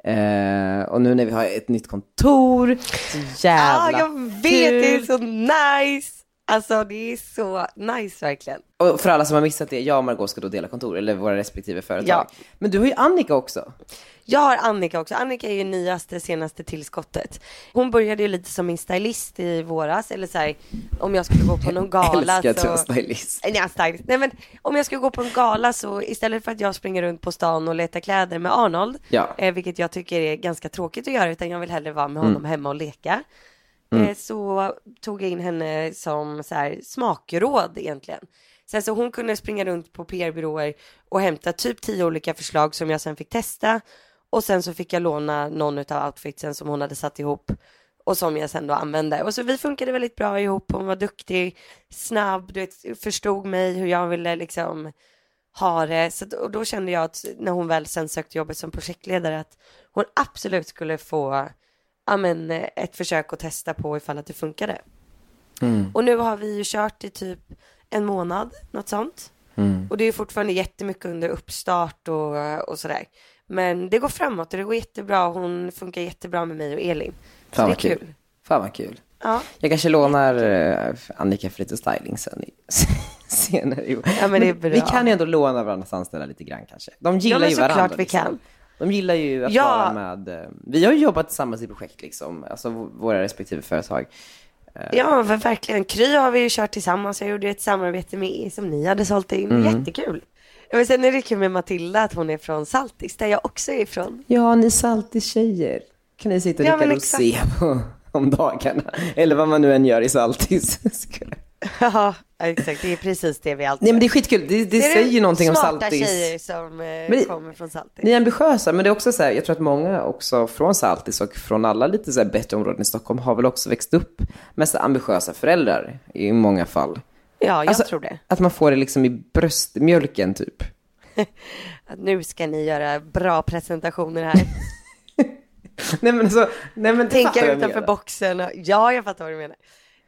Eh, och nu när vi har ett nytt kontor, så jävla jag vet, det är kul. så nice. Alltså det är så nice verkligen. Och för alla som har missat det, jag och Margot ska då dela kontor, eller våra respektive företag. Ja. Men du har ju Annika också. Jag har Annika också. Annika är ju nyaste, senaste tillskottet. Hon började ju lite som min stylist i våras, eller så här, om jag skulle gå på någon gala Älskar att så... du har stylist. Nej, stylist. Nej men om jag skulle gå på en gala så istället för att jag springer runt på stan och letar kläder med Arnold, Ja. eh, vilket jag tycker är ganska tråkigt att göra, utan jag vill hellre vara med honom hemma och leka. Mm. Eh, så tog jag in henne som så här, smakråd egentligen. Sen så hon kunde springa runt på PR-byråer och hämta typ tio olika förslag som jag sen fick testa. Och sen så fick jag låna någon av outfitsen som hon hade satt ihop och som jag sen då använde. Och så vi funkade väldigt bra ihop. Hon var duktig, snabb, du vet, förstod mig hur jag ville liksom ha det. Så, och då kände jag att när hon väl sen sökte jobbet som projektledare att hon absolut skulle få ja, men, eh, ett försök att testa på ifall att det funkade. Och nu har vi ju kört i typ en månad, något sånt. Och det är fortfarande jättemycket under uppstart och, och sådär. Men det går framåt och det går jättebra. Hon funkar jättebra med mig och Elin. Så Fan vad kul. kul. Fan vad kul. Ja. Jag kanske lånar eh, Annika för lite styling sen senare. Ja, men det är bra. Vi kan ju ändå låna varandras anställda lite grann kanske. De gillar men ju såklart varandra. vi liksom. kan. De gillar ju att Ja. vara med. eh, Vi har ju jobbat tillsammans i projekt liksom, alltså våra respektive företag. Ja, men verkligen. Kry har vi ju kört tillsammans. Jag gjorde ett samarbete med som ni hade sålt in. Mm. Jättekul. Ja, Men sen är det kul med Matilda att hon är från Saltis, där jag också är ifrån. Ja, ni saltis-tjejer. Kan ni sitta och Ja, dricka men rosé om dagarna? Eller vad man nu än gör i saltis. Ja, exakt. Det är precis det vi alltid Nej men det är skitkul, det, det, är säger ju någonting om smarta saltis. tjejer som eh, det- kommer från Saltis. Ni är ambitiösa, men det är också så här, jag tror att många också från Saltis och från alla lite så här bättre områden i Stockholm har väl också växt upp med så ambitiösa föräldrar i många fall. Ja, jag Alltså, tror det. Att man får det liksom i bröstmjölken typ. Att nu ska ni göra bra presentationer här. nej men så, nej men fattar tänka utanför boxen. Och, ja, jag fattar vad du menar.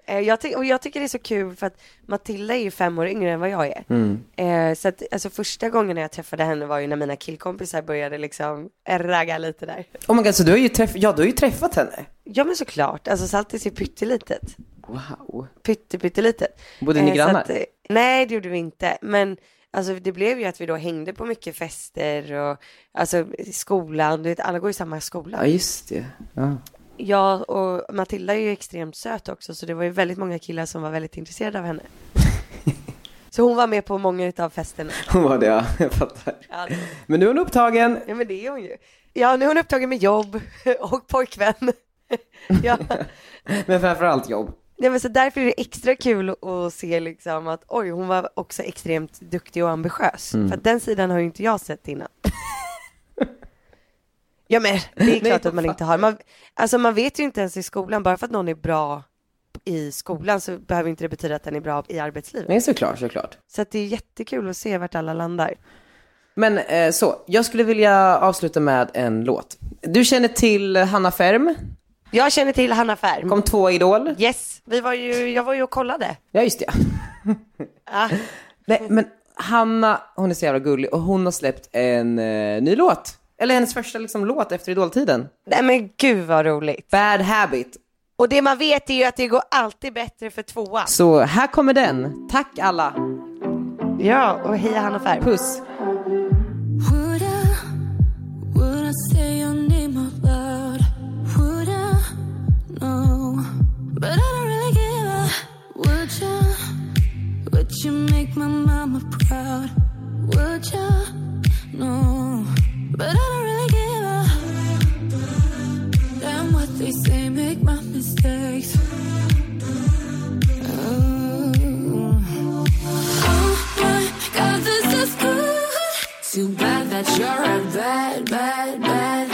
Eh, Jag, ty- och jag tycker det är så kul för att Matilda är ju fem år yngre än vad jag är. Mm. Eh, så att alltså första gången jag träffade henne var ju när mina killkompisar började liksom ragga lite där. Oh my god, så du har ju, träff- ja, du har ju träffat henne? Ja men såklart, alltså Saltis är pyttelitet. Wow. Pytte, pyttelitet. Bodde ni så grannar? att, eh, nej det gjorde vi inte, men alltså det blev ju att vi då hängde på mycket fester och alltså skolan, du vet alla går i samma skola. Ja, just det. Ja. Jag och Matilda är ju extremt söt också så det var ju väldigt många killar som var väldigt intresserade av henne. så hon var med på många utav festerna. Hon var det, ja. Jag fattar. Ja, Men nu är hon upptagen. ja men det är hon ju. Ja nu är hon upptagen med jobb och pojkvän. ja. Men framförallt jobb. Nej, men så därför är det extra kul att se liksom att oj, hon var också extremt duktig och ambitiös. För att den sidan har ju inte jag sett innan. Ja men det är klart att man inte har. Man, alltså man vet ju inte ens i skolan, bara för att någon är bra i skolan så behöver inte det betyda att den är bra i arbetslivet. Nej, såklart, såklart. Så att det är jättekul att se vart alla landar. Men eh, så, jag skulle vilja avsluta med en låt. Du känner till Hanna Färm? Jag känner till Hanna Färm. Kom två Idol? Yes, vi var ju, jag var ju och kollade. Ja, just det. Ah. Nej, men Hanna, hon är så jävla gullig och hon har släppt en eh, ny låt. Eller hennes första liksom, låt efter Idoltiden. Nej men gud vad roligt. Bad Habit. Och det man vet är ju att det går alltid bättre för tvåan. Så här kommer den. Tack alla. Ja, och heja Hanna Färm. Puss. Would you make my mama proud? Would you? No, but I don't really give a. Damn what they say, make my mistakes. Oh. Oh my God, this is good. Too bad that you're a bad, bad, bad